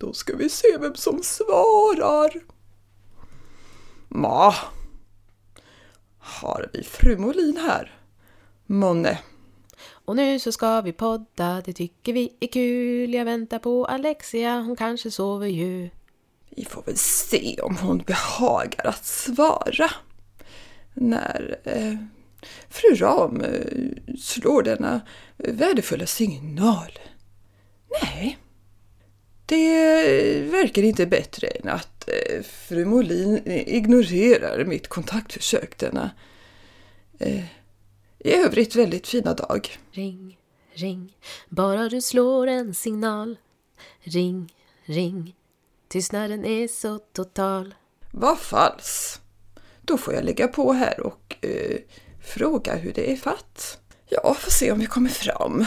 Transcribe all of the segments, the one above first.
Då ska vi se vem som svarar. Ma. Har vi fru Molin här? Månne. Och nu så ska vi podda, det tycker vi är kul. Jag väntar på Alexia, hon kanske sover ju. Vi får väl se om hon behagar att svara. När eh, fru Ram eh, slår denna värdefulla signal. Nej, det verkar inte bättre än att eh, fru Molin ignorerar mitt kontaktförsök denna eh, i övrigt väldigt fina dag. Ring, ring, bara du slår en signal. Ring, ring, tystnaden är så total. Vad fals. Då får jag lägga på här och eh, fråga hur det är fatt. Ja, får se om vi kommer fram.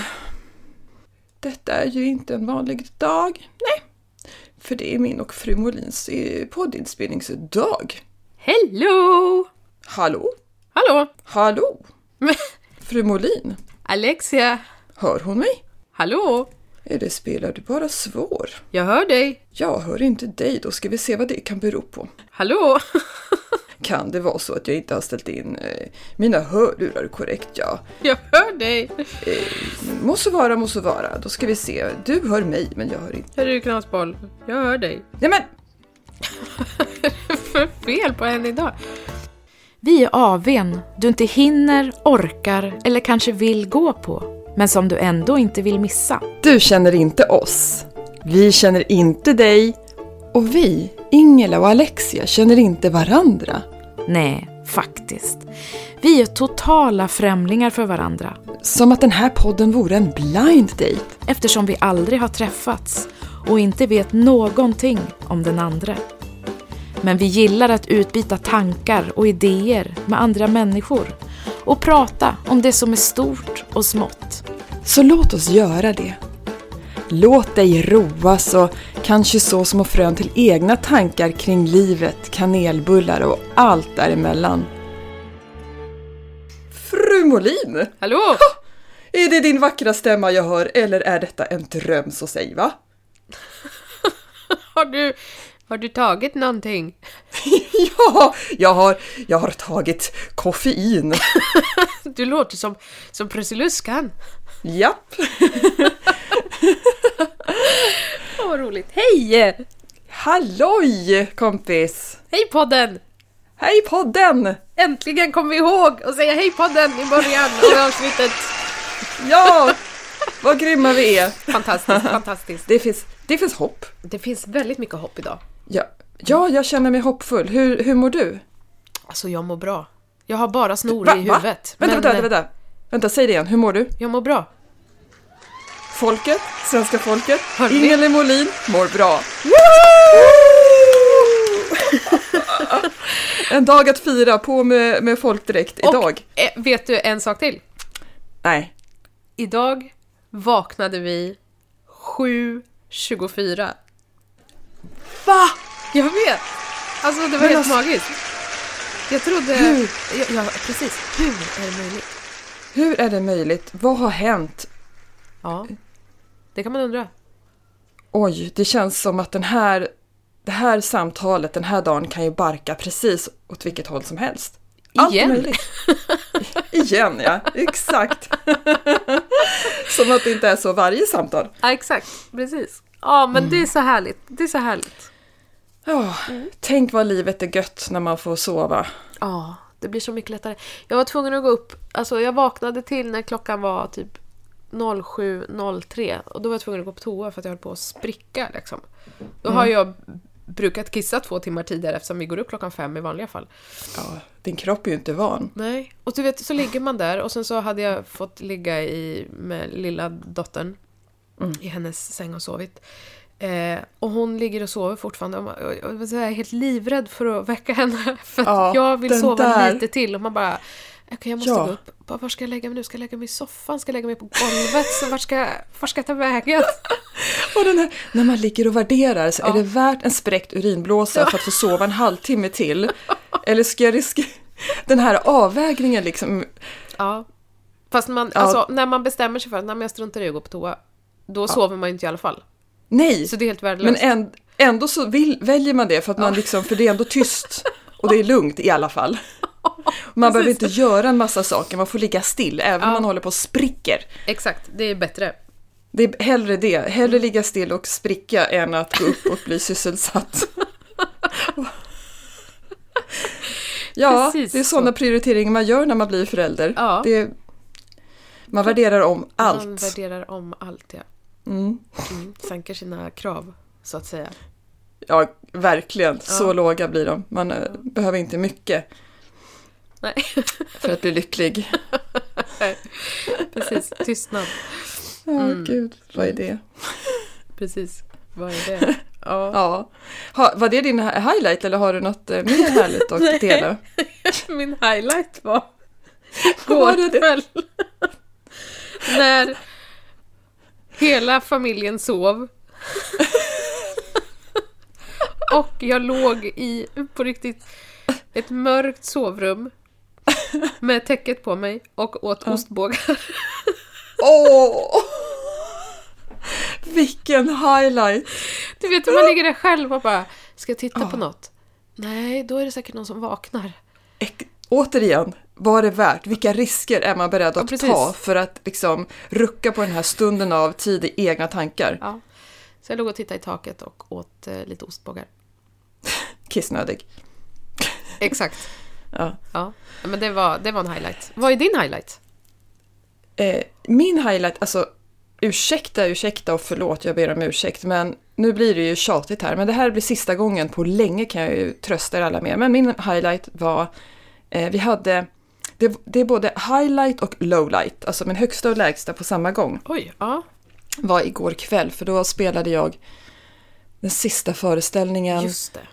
Detta är ju inte en vanlig dag. Nej, för det är min och fru Molins eh, poddinspelningsdag. Hello! Hallå? Hallå! Hallå? Fru Molin, Alexia! hör hon mig? Hallå! Eller spelar du bara svår? Jag hör dig! Jag hör inte dig, då ska vi se vad det kan bero på. Hallå! Kan det vara så att jag inte har ställt in eh, mina hörlurar korrekt? Ja, Jag hör dig! må så vara, må så vara. Då ska vi se. Du hör mig, men jag hör inte. Hör du knasboll? Jag hör dig. Nej men! För fel på henne idag? Vi är AWn du inte hinner, orkar eller kanske vill gå på, men som du ändå inte vill missa. Du känner inte oss. Vi känner inte dig. Och vi, Ingela och Alexia, känner inte varandra. Nej, faktiskt. Vi är totala främlingar för varandra Som att den här podden vore en blind date. eftersom vi aldrig har träffats och inte vet någonting om den andra. Men vi gillar att utbyta tankar och idéer med andra människor och prata om det som är stort och smått. Så låt oss göra det. Låt dig roas och kanske så små frön till egna tankar kring livet, kanelbullar och allt däremellan. Fru Molin! Hallå! Är det din vackra stämma jag hör eller är detta en dröm så säg va? Har du, har du tagit någonting? ja, jag har, jag har tagit koffein. Du låter som, som Prussiluskan. Japp. Åh, vad roligt. Hej! Halloj kompis! Hej podden! Hej podden! Äntligen kom vi ihåg att säga hej podden i början av avsnittet. Ja, vad grymma vi är. Fantastiskt, fantastiskt. Det finns, det finns hopp. Det finns väldigt mycket hopp idag. Ja, ja, jag känner mig hoppfull. Hur, hur mår du? Alltså jag mår bra. Jag har bara snor Va? i Va? huvudet. Vänta, men, vänta, vänta, vänta. Vänta, säg det igen. Hur mår du? Jag mår bra. Folket, svenska folket? Ingela Molin mår bra. en dag att fira, på med, med folkdräkt idag. Och eh, vet du en sak till? Nej, Idag vaknade vi 7.24. Va? Jag vet! Alltså det var Men helt alltså- magiskt. Jag trodde... Hur? Ja, ja, precis. Hur är det möjligt? hur är det möjligt? Vad har hänt? Ja, det kan man undra. Oj, det känns som att den här, det här samtalet den här dagen kan ju barka precis åt vilket håll som helst. Allt Igen? möjligt. Igen, ja. Exakt. som att det inte är så varje samtal. Ja, exakt. Precis. Ja, men det är så härligt. Det är så härligt. Ja, tänk vad livet är gött när man får sova. Ja, det blir så mycket lättare. Jag var tvungen att gå upp, alltså jag vaknade till när klockan var typ 07.03 och då var jag tvungen att gå på toa för att jag höll på att spricka liksom. Då har jag brukat kissa två timmar tidigare eftersom vi går upp klockan fem i vanliga fall. Ja, din kropp är ju inte van. Nej, och du vet så ligger man där och sen så hade jag fått ligga i med lilla dottern i hennes säng och sovit. Eh, och hon ligger och sover fortfarande och jag här helt livrädd för att väcka henne för att Ja, jag vill sova där. lite till och man bara Okej, jag måste Ja. gå upp. Var ska jag lägga mig nu? Ska jag lägga mig i soffan? Ska jag lägga mig på golvet? Så vart ska, vart ska jag ta vägen? Och den här, när man ligger och värderar så är Ja. det värt en spräckt urinblåsa för att få sova en halvtimme till? Eller ska jag riskera den här avvägningen liksom? Ja. Fast man, Ja. alltså, när man bestämmer sig för att "Nej, men jag struntar i att gå på toa, då sover man ju inte i alla fall. Nej, Så det är helt värdelöst. men än- ändå så vill, väljer man det för att man liksom, för det är ändå tyst. Och det är lugnt i alla fall. Man behöver inte göra en massa saker, man får ligga still även om Ja. man håller på och spricker. Exakt, det är bättre. Det är hellre det, hellre ligga still och spricka än att gå upp och bli sysselsatt. Ja, Precis det är så. sådana prioriteringar man gör när man blir förälder. Ja. Det, man värderar om Man allt. värderar om allt, ja. Mm. Mm. Sänker sina krav, så att säga. Ja, verkligen. Så Ja. låga blir de. Man eh, behöver inte mycket Nej, för att bli lycklig. precis. Tystnad. Ja, Mm. gud, vad är det? Precis. Vad är det? Ja. Ja. Ha, var det din hi- highlight eller har du något eh, mer härligt att dela? Min highlight var det? kväll. När hela familjen sov. Och jag låg i, på riktigt, ett mörkt sovrum med täcket på mig och åt ostbågar. Åh! Vilken highlight! Du vet, när man ligger där själv och bara, ska jag titta Ja. på något? Nej, då är det säkert någon som vaknar. Ek- Återigen, vad är det värt? Vilka risker är man beredd Ja, att precis. ta för att liksom rucka på den här stunden av tid i egna tankar? Ja. Så jag låg och tittade i taket och åt eh, lite ostbågar. Kissnödig. Exakt. Ja. Ja, men det var, det var en highlight. Vad är din highlight? Eh, min highlight, alltså ursäkta, ursäkta och förlåt, jag ber om ursäkt, men nu blir det ju tjatigt här, men det här blir sista gången på länge kan jag ju trösta er alla med. Men min highlight var, eh, vi hade, det, det är både highlight och lowlight, alltså min högsta och lägsta på samma gång, Oj, ja. var igår kväll, för då spelade jag den sista föreställningen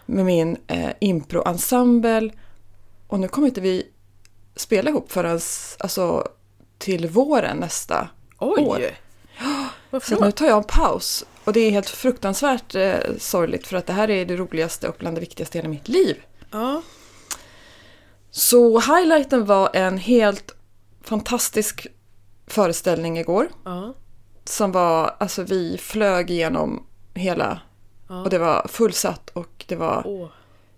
med min eh, impro-ensemble. Och nu kommer inte vi spela ihop förrän alltså, till våren nästa Oj! år. Varför Så då? nu tar jag en paus. Och det är helt fruktansvärt eh, sorgligt för att det här är det roligaste och bland det viktigaste i hela mitt liv. Ja. Så highlighten var en helt fantastisk föreställning igår. Ja. Som var, alltså vi flög igenom hela ja. och det var fullsatt och det var Åh.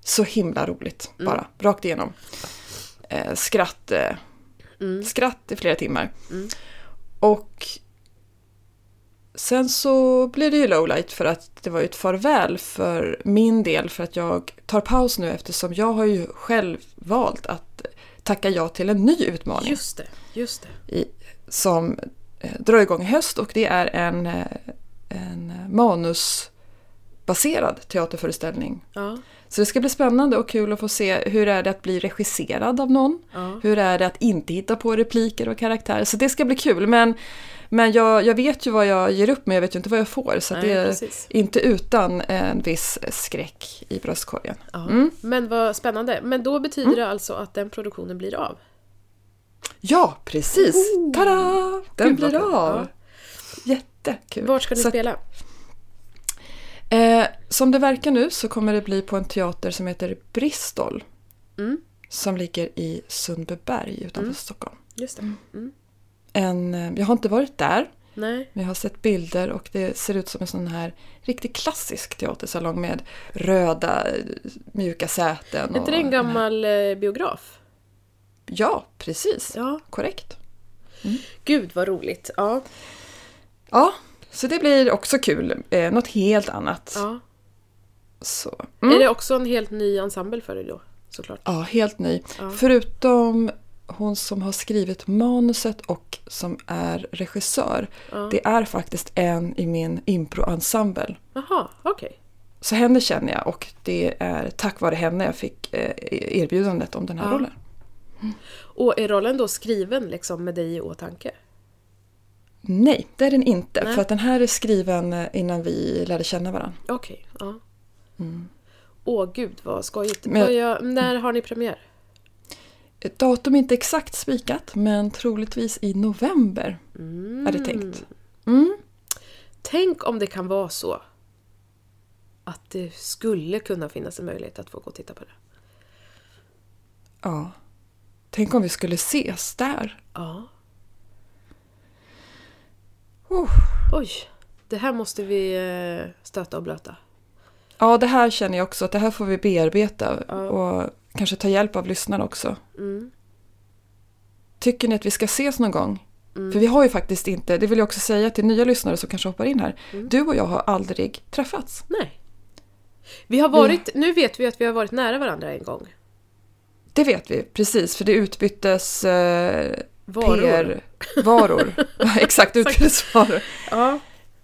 Så himla roligt Mm. bara, rakt igenom. Eh, skratt, eh, Mm. skratt i flera timmar. Mm. Och sen så blir det ju lowlight för att det var ju ett farväl för min del för att jag tar paus nu eftersom jag har ju själv valt att tacka ja till en ny utmaning Just det, just det. i, som eh, drar igång i höst och det är en, eh, en manusbaserad teaterföreställning. Ja. Så det ska bli spännande och kul att få se hur är det att bli regisserad av någon? Ja. Hur är det att inte hitta på repliker och karaktärer? Så det ska bli kul. Men, men jag, jag vet ju vad jag ger upp men jag vet ju inte vad jag får. Så Nej, det är precis. inte utan en viss skräck i bröstkorgen. Mm. Men vad spännande. Men då betyder det alltså att den produktionen blir av? Ja, precis! Tada! Den Gud, blir av! Ja. Jättekul. Vart ska ni Så spela? Eh, som det verkar nu så kommer det bli på en teater som heter Bristol. Mm. Som ligger i Sundbyberg utanför Mm. Stockholm. Just. Mm. En, eh, jag har inte varit där. Nej. Men jag har sett bilder och det ser ut som en sån här riktigt klassisk teatersalong med röda mjuka säten. Är inte det en gammal eh, biograf? Ja, precis. Ja. Korrekt. Gud vad roligt. Ja. Ja, så det blir också kul. Eh, något helt annat. ja. Så. Är Mm. det också en helt ny ensemble för dig då? Såklart. Ja, helt ny. Ja. Förutom hon som har skrivit manuset och som är regissör. Ja. Det är faktiskt en i min impro-ensemble. Jaha, okej. Så henne känner jag och det är tack vare henne jag fick eh, erbjudandet om den här Ja. rollen. Och är rollen då skriven liksom med dig i åtanke? Nej, det är den inte. Nej. För att den här är skriven eh, innan vi lärde känna varandra. Okej, ja. Mm. Åh gud vad skojigt. Men- jag, när har ni premiär? Datum är inte exakt spikat, men troligtvis i november Mm. är det tänkt. Mm. Tänk om det kan vara så att det skulle kunna finnas en möjlighet att få gå och titta på det. Ja. Tänk om vi skulle ses där. Ja. Oh. Oj. det här måste vi eh, stöta och blöta. Ja, det här känner jag också att det här får vi bearbeta Ja. och kanske ta hjälp av lyssnarna också. Mm. Tycker ni att vi ska ses någon gång? Mm. För vi har ju faktiskt inte, det vill jag också säga till nya lyssnare som kanske hoppar in här. Mm. Du och jag har aldrig träffats. Nej. Vi har varit, nu vet vi att vi har varit nära varandra en gång. Det vet vi, precis, för det utbyttes eh, Varor. PR-varor. Exakt, utbytesvaror. Ja.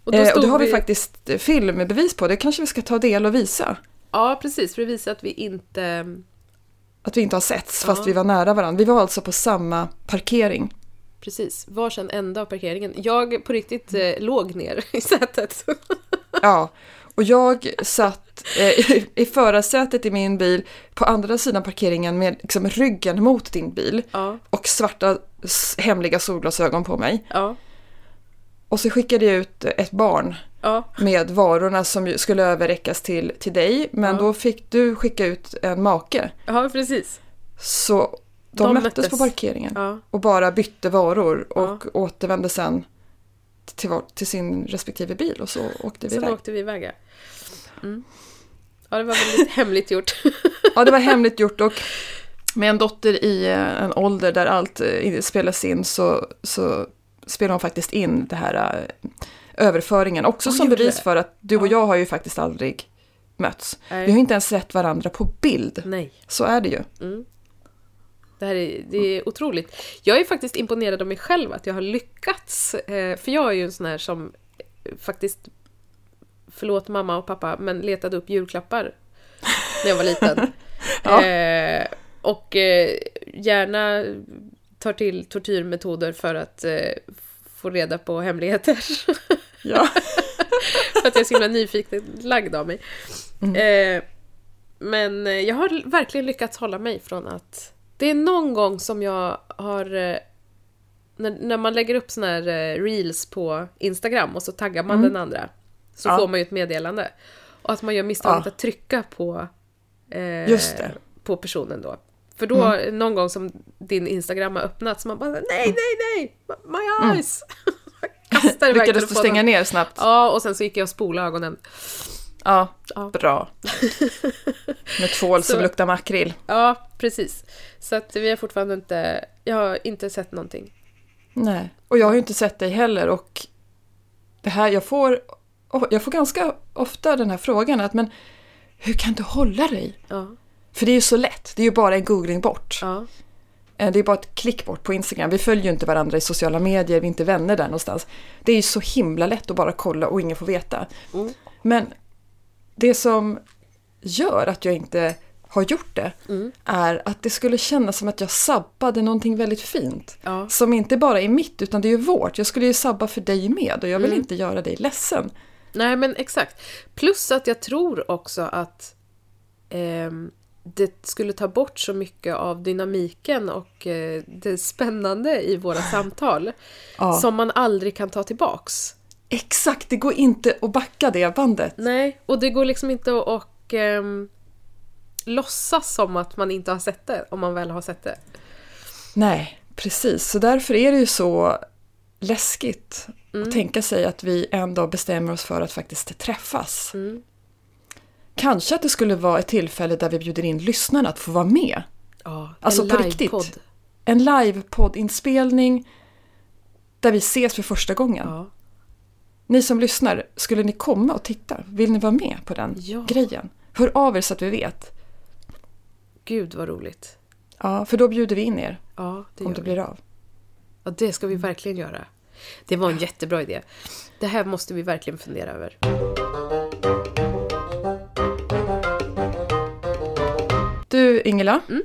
Och då Eh, och det har vi faktiskt eh, filmbevis på, det kanske vi ska ta del och visa. Ja, precis. För att visa att vi inte... Att vi inte har setts fast Ja. vi var nära varandra. Vi var alltså på samma parkering. Precis, varsin ända av parkeringen. Jag på riktigt eh, låg ner i sätet. Ja, och jag satt eh, i, i förarsätet i min bil på andra sidan parkeringen med liksom, ryggen mot din bil ja, och svarta hemliga solglasögon på mig. ja, Och så skickade jag ut ett barn ja. med varorna som skulle överräckas till, till dig. Men Ja. då fick du skicka ut en make. Ja, precis. Så de, De möttes, möttes. på parkeringen och bara bytte varor och återvände sen till, var- till sin respektive bil och så åkte vi sen iväg. åkte vi iväg. ja. Mm. Ja, det var väldigt hemligt gjort. Ja, det var hemligt gjort och med en dotter i eh, en ålder där allt eh, spelas in så, så spelar hon faktiskt in det här eh, överföringen. Också Hon som bevis det? för att du och Ja. jag har ju faktiskt aldrig mötts. Nej. Vi har inte ens sett varandra på bild. Nej. Så är det ju. Mm. Det här är, det är otroligt. Jag är faktiskt imponerad av mig själv att jag har lyckats. För jag är ju en sån här som faktiskt, förlåt mamma och pappa, men letade upp julklappar när jag var liten. Ja. eh, och eh, gärna tar till tortyrmetoder för att eh, få reda på hemligheter. Ja. för att jag är så himla nyfiken lagd av mig. Eh, men jag har verkligen lyckats hålla mig från att... Det är någon gång som jag har... eh, När, när man lägger upp såna här eh, reels på Instagram och så taggar man den andra. Så Ja. får man ju ett meddelande. Och att man gör misstaget Ja. att trycka på... Eh. På personen då. För då, någon gång som din Instagram har öppnats, man bara nej, nej, nej! My eyes! Kastar iväg Lyckades du stänga ner snabbt? Ja, och sen så gick jag och spolade ögonen. Ja, Ja. bra. Med tvål som Så- luktar makrill. Ja, precis. Så att vi har fortfarande inte... Jag har inte sett någonting. Nej, och jag har ju inte sett dig heller och det här, jag får, oh, jag får ganska ofta den här frågan att men hur kan du hålla dig? Ja, För det är ju så lätt, det är ju bara en googling bort. ja, Eh, Det är bara ett klick bort på Instagram. Vi följer ju inte varandra i sociala medier, vi är inte vänner där någonstans. Det är ju så himla lätt att bara kolla och ingen får veta. Mm. Men det som gör att jag inte har gjort det Mm. är att det skulle kännas som att jag sabbade någonting väldigt fint. ja. Som inte bara är mitt utan det är ju vårt. Jag skulle ju sabba för dig med och jag vill Mm. inte göra dig ledsen. Nej, men exakt. Plus att jag tror också att ehm, det skulle ta bort så mycket av dynamiken och eh, det spännande i våra samtal Ja. som man aldrig kan ta tillbaks. Exakt, det går inte att backa det bandet. Nej, och det går liksom inte att och, ehm, låtsas som att man inte har sett det om man väl har sett det. Nej, precis. Så därför är det ju så läskigt Mm. att tänka sig att vi en dag bestämmer oss för att faktiskt träffas. Mm. Kanske att det skulle vara ett tillfälle där vi bjuder in lyssnarna att få vara med. Ja, Alltså, en på riktigt. En livepoddinspelning där vi ses för första gången. Ja. Ni som lyssnar, skulle ni komma och titta? Vill ni vara med på den Ja. grejen? Hör av er så att vi vet. Gud vad roligt. Ja, för då bjuder vi in er Ja, det om det vi. blir av. Ja, det ska vi verkligen göra. Det var en jättebra idé. Det här måste vi verkligen fundera över. Du Ingela, Mm.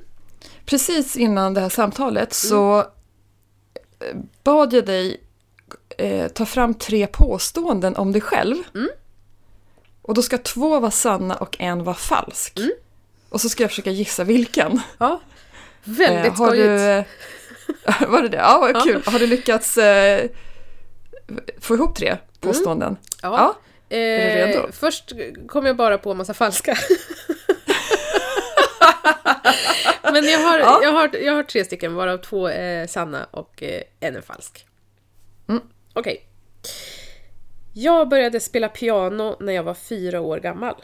precis innan det här samtalet så eh, bad jag dig eh, ta fram tre påståenden om dig själv. Mm. Och då ska två vara sanna och en vara falsk. Mm. Och så ska jag försöka gissa vilken. Ja, väldigt Eh, har skojigt. du, eh, var det det? Ja, vad Ja. kul. Har du lyckats eh, få ihop tre påståenden? Ja. Ja. Eh, Är du redo? Först kom jag bara på en massa falska. Men jag har, Ja. jag, har, jag har tre stycken, varav två är sanna och eh, en är falsk. Mm. Okej. Jag började spela piano när jag var fyra år gammal.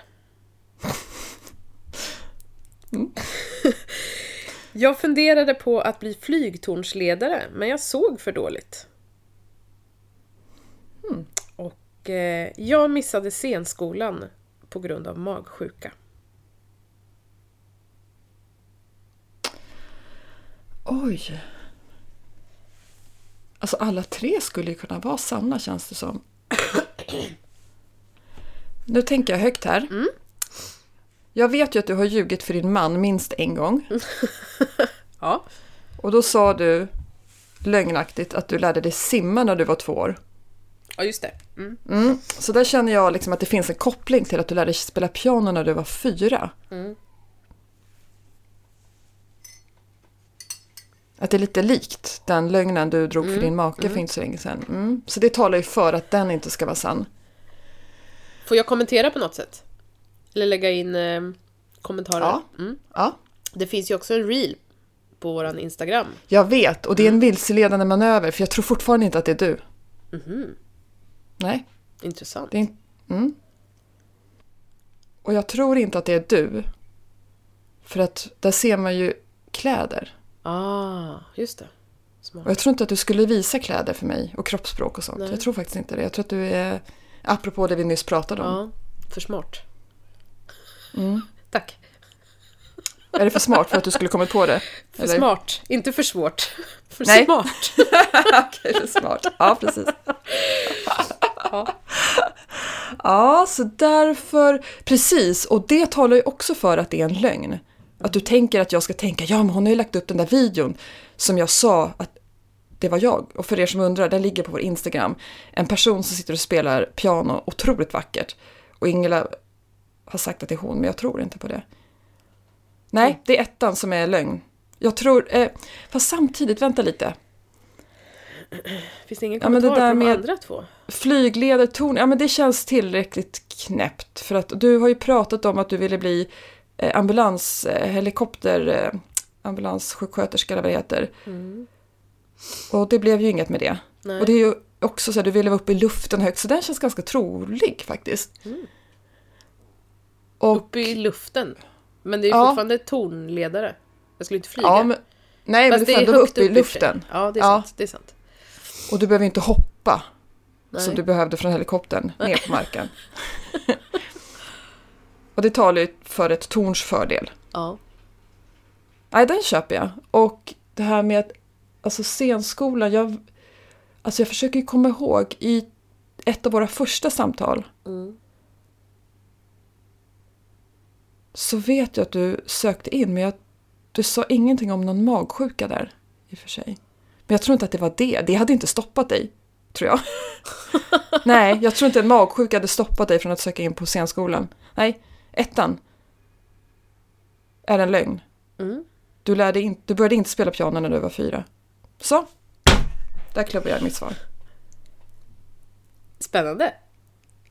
Jag funderade på att bli flygtornsledare, men jag såg för dåligt. Och eh, jag missade scenskolan på grund av magsjuka. Oj. Alltså alla tre skulle ju kunna vara sanna känns det som. Nu tänker jag högt här. Jag vet ju att du har ljugit för din man minst en gång. Ja. Och då sa du lögnaktigt att du lärde dig simma när du var två år. Ja, just det. Mm. Mm. Så där känner jag liksom att det finns en koppling till att du lärde dig spela piano när du var fyra. Att det är lite likt den lögnen du drog för din make för inte så länge sedan. Mm. Så det talar ju för att den inte ska vara sann. Får jag kommentera på något sätt? Eller lägga in eh, kommentarer? Ja. Mm. Ja, Det finns ju också en reel på våran Instagram. jag vet. Och det är en vilseledande manöver för jag tror fortfarande inte att det är du. Mhm. Nej, Intressant. det är. Mm. Och jag tror inte att det är du. För att där ser man ju kläder. Ah, just det. Smart. Och jag tror inte att du skulle visa kläder för mig och kroppsspråk och sånt. Nej. Jag tror faktiskt inte det. Jag tror att du är, apropå det vi nyss pratade om. Ja, för smart. Mm. Tack. Är det för smart för att du skulle kommit på det? För Eller? smart, inte för svårt. För Nej. smart. Okej, för smart. Ja, precis. Ja. Ja, så därför, precis, och det talar ju också för att det är en lögn. Att du tänker att jag ska tänka, ja men hon har ju lagt upp den där videon som jag sa att det var jag. Och för er som undrar, den ligger på vår Instagram. En person som sitter och spelar piano otroligt vackert. Och Ingela har sagt att det är hon, men jag tror inte på det. Nej, det är ettan som är lögn. Jag tror, eh, fast samtidigt, vänta lite. Finns det ingen Ja, men kommentar det där på de andra två? Flygledartorn, ja men det känns tillräckligt knäppt. För att du har ju pratat om att du ville bli ambulans, eh, helikopter, eh, ambulanssjuksköterska eller vad det heter. Och det blev ju inget med det. Nej. Och det är ju också så att du ville vara uppe i luften högt, så den känns ganska trolig faktiskt. Och, Uppe i luften. Men det är ju Ja. fortfarande tornledare. Jag skulle inte flyga. ja, men, nej, men Fast du får ändå uppe i luften. Ja, det är Ja. sant. Det är sant. Och du behöver inte hoppa Nej. som du behövde från helikoptern ner på marken. och det talar ju för ett torns fördel. Ja. Nej, den köper jag. Och det här med att, alltså scenskolan, jag, alltså jag försöker ju komma ihåg i ett av våra första samtal Mm. så vet jag att du sökte in, men jag, du sa ingenting om någon magsjuka där i och för sig. Men jag tror inte att det var det. Det hade inte stoppat dig, tror jag. Nej, jag tror inte en magsjuka hade stoppat dig från att söka in på scenskolan. Nej, ettan är en lögn. Mm. Du, lärde in, du började inte spela piano när du var fyra. Så, där klubbar jag mitt svar. Spännande.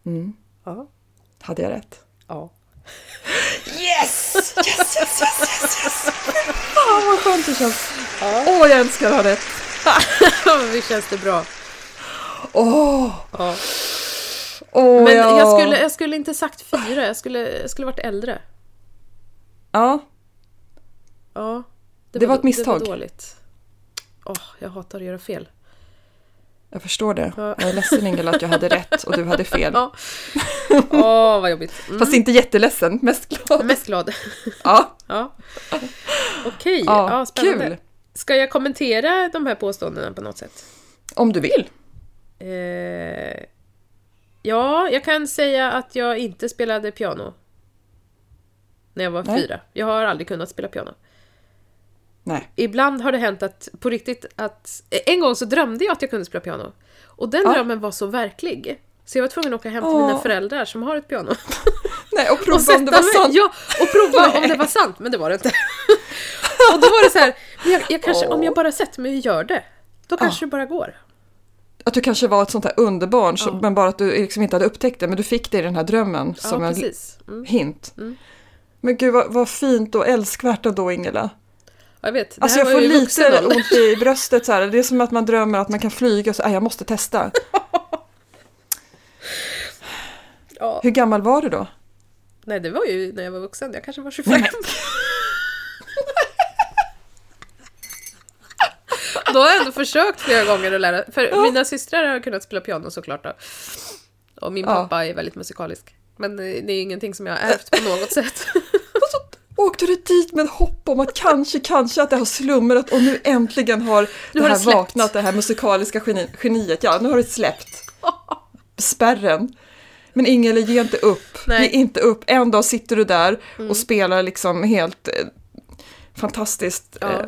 Mm. Ja. Hade jag rätt? Ja. Yes! Yes, yes, yes, yes, yes! Fan vad skönt det känns. Åh, jag älskar att ha rätt. Visst känns det bra. Åh, Ja. Åh Men ja. jag, skulle, jag skulle inte sagt fyra, jag skulle, jag skulle varit äldre. Ja, Ja. Det var ett Det misstag. var dåligt. Åh, jag hatar att göra fel. jag förstår det. Ja. Jag är ledsen Ingela att jag hade rätt och du hade fel. Ja. Åh, vad jobbigt. Mm. Fast inte jätteledsen, mest glad. Mest glad. Ja, Ja. Okej, ja, ja, spännande. kul. Ska jag kommentera de här påståendena på något sätt? Om du vill. Eh, ja, jag kan säga att jag inte spelade piano. När jag var Nej. fyra. Jag har aldrig kunnat spela piano. Nej. Ibland har det hänt att, på riktigt, att... En gång så drömde jag att jag kunde spela piano. Och den Ja. drömmen var så verklig. Så jag var tvungen att åka hem till Åh. mina föräldrar som har ett piano. Nej, och prova och om det var mig- sant. Ja, och prova om det var sant, men det var det inte. och då var det så här, jag, jag kanske, om jag bara sätter mig och gör det, då kanske det bara går. Att du kanske var ett sånt här underbarn, så, Ja. men bara att du liksom inte hade upptäckt det. Men du fick det i den här drömmen Ja, som en precis. Mm. hint. Mm. Men gud vad, vad fint och älskvärt ändå Ingela. Jag vet, det Alltså jag får lite ont i bröstet så här. Det är som att man drömmer att man kan flyga och så, "Aj, jag måste testa. Ja. Hur gammal var du då? Nej, det var ju när jag var vuxen. Jag kanske var 25. Då har jag ändå försökt flera gånger att lära. För mina systrar har kunnat spela piano såklart då. Och min Ja. pappa är väldigt musikalisk. Men eh, det är ingenting som jag har ärvt på något sätt. Åkte du dit med hopp om att kanske, kanske att det har slumrat och nu äntligen har Nu det har här det släppt. vaknat, det här musikaliska geni, geniet. Ja, nu har det släppt. Spärren. Men Ingela, ge inte upp. Nej. Ge inte upp. En dag sitter du där Mm. och spelar liksom helt eh, fantastiskt Ja. eh,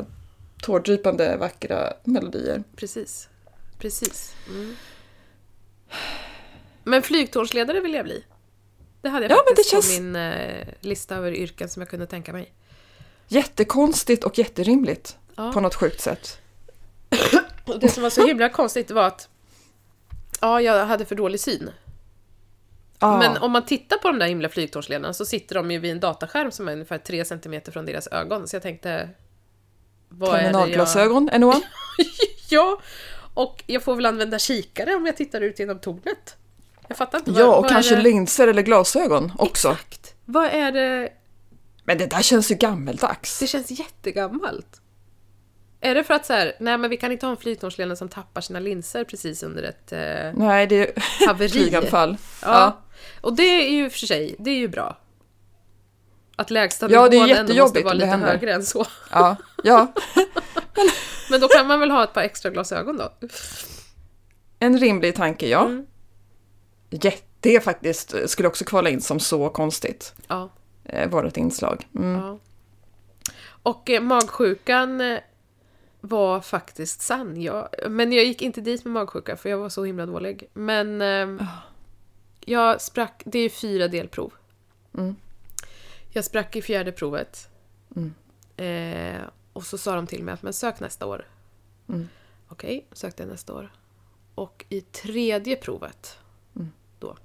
tårdrypande vackra melodier. Precis. Precis. Mm. Men flygtornsledare vill jag bli. Det hade jag Ja, faktiskt känns- på min eh, lista över yrken som jag kunde tänka mig. Jättekonstigt och jätterimligt Ja. på något sjukt sätt. Och det som var så himla konstigt var att Ja, jag hade för dålig syn. Ja. Men om man tittar på de där himla flygtornsledarna så sitter de ju vid en dataskärm som är ungefär 3 cm från deras ögon. Så jag tänkte... Vad är det jag... Noah? Ja! Och jag får väl använda kikare om jag tittar ut genom tornet. Jag fattar inte. vad- Ja, och vad är kanske det... linser eller glasögon också. Exakt! Vad är det... Men det där känns ju gammeldags. Det känns jättegammalt. Är det för att så här, nej men vi kan inte ha en flygtornsledare som tappar sina linser precis under ett eh, Nej, det är haveri? flyganfall. Ja. Och det är ju för sig, det är ju bra. Att lägsta Ja, det är ändå måste jättejobbigt vara det lite händer. högre än så. Ja, ja. Men då kan man väl ha ett par extra glasögon då? En rimlig tanke, ja. Mm. Jätte, det är faktiskt, skulle också kvala in som så konstigt, Ja. eh, vårt inslag. Mm. ja. Och eh, magsjukan eh, var faktiskt sann. Jag, men jag gick inte dit med magsjuka för jag var så himla dålig. Men eh, jag sprack, det är fyra delprov. Mm. Jag sprack i fjärde provet. Mm. Eh, och så sa de till mig att men sök nästa år. Mm. Okej, sökte jag nästa år. Och i tredje provet, Mm. då,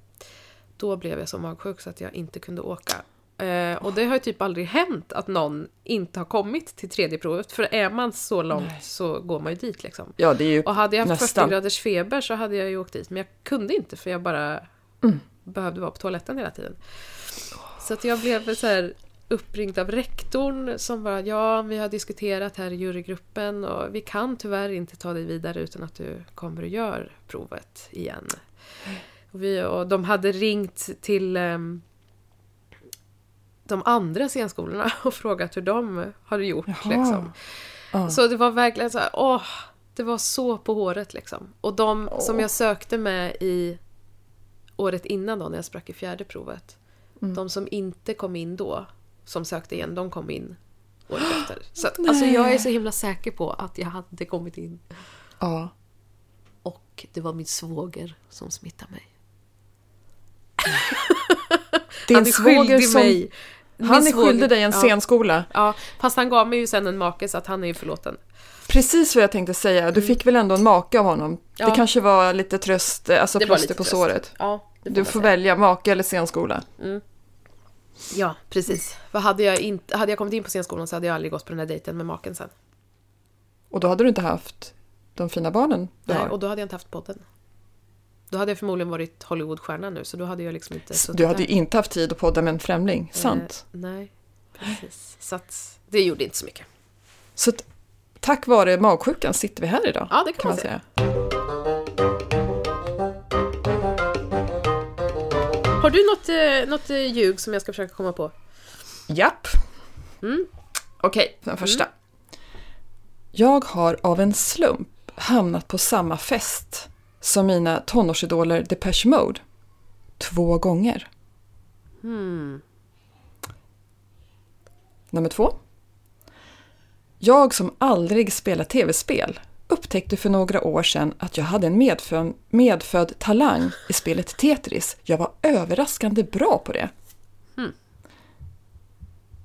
då blev jag så magsjuk så att jag inte kunde åka. Eh, och det har ju typ aldrig hänt att någon inte har kommit till tredje provet. För är man så långt Nej. så går man ju dit liksom. Ja, det är ju Och hade jag haft Nästan. 40 graders feber så hade jag ju åkt dit. Men jag kunde inte för jag bara Mm. behövde vara på toaletten hela tiden. Så att jag blev så här uppringd av rektorn som bara ja, vi har diskuterat här i jurygruppen och vi kan tyvärr inte ta dig vidare utan att du kommer och gör provet igen. Och, vi, och de hade ringt till ehm, de andra scenskolorna och frågat hur de hade gjort. Liksom. Ja. Så det var verkligen så här, åh, det var så på håret liksom. Och de som Åh. jag sökte med i året innan då när jag sprack i fjärde provet. Mm. De som inte kom in då, som sökte igen, de kom in året efter. Så att, alltså jag är så himla säker på att jag hade kommit in. ja. Och det var min svåger som smittade mig. Din han är svåger som... mig. Min Han är skyldig dig en ja, scenskola. Ja, fast han gav mig ju sen en make så att han är ju förlåten. Precis vad jag tänkte säga. Du fick väl ändå en make av honom? Mm. Ja. Det kanske var lite tröst, eh, alltså plåster på tröst. såret. Ja, Du får säga. välja make eller scenskola. Ja, precis. För hade jag, inte, hade jag kommit in på scenskolan så hade jag aldrig gått på den här dejten med maken sen. Och då hade du inte haft de fina barnen du Nej, har. och då hade jag inte haft podden. Då hade jag förmodligen varit Hollywoodstjärna nu, så då hade jag liksom inte Du hade ju inte haft tid att podda med en främling, sant? Eh, nej, precis. Så att det gjorde inte så mycket. Så att, tack vare magsjukan sitter vi här idag. Ja, det kan man säga. Har du något, eh, något eh, ljug som jag ska försöka komma på? Japp. Mm. Okej, den första. Jag har av en slump hamnat på samma fest som mina tonårsidoler Depeche Mode. Två gånger. Hmm. Nummer två. Jag som aldrig spelat tv-spel upptäckte för några år sedan att jag hade en medfödd, medfödd talang i spelet Tetris. Jag var överraskande bra på det. Hmm.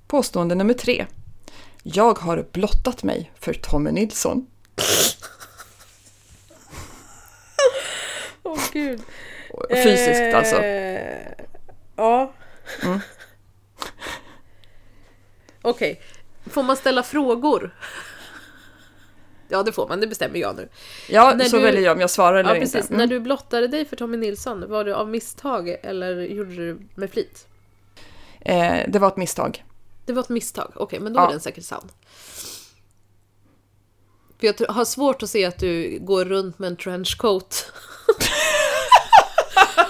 Påstående nummer tre. Jag har blottat mig för Tommy Nilsson. Åh gud. Fysiskt alltså. Eh, Ja. Mm. Okej. Får man ställa frågor? Ja, det får man. Det bestämmer jag nu. Ja, När så du- väljer jag om jag svarar eller Ja, precis. inte. När Mm. du blottade dig för Tommy Nilsson, var det av misstag eller gjorde du med flit? Eh, det var ett misstag. Det var ett misstag. Okej, men då Ja. är den säkert sann. För jag har svårt att se att du går runt med en trenchcoat.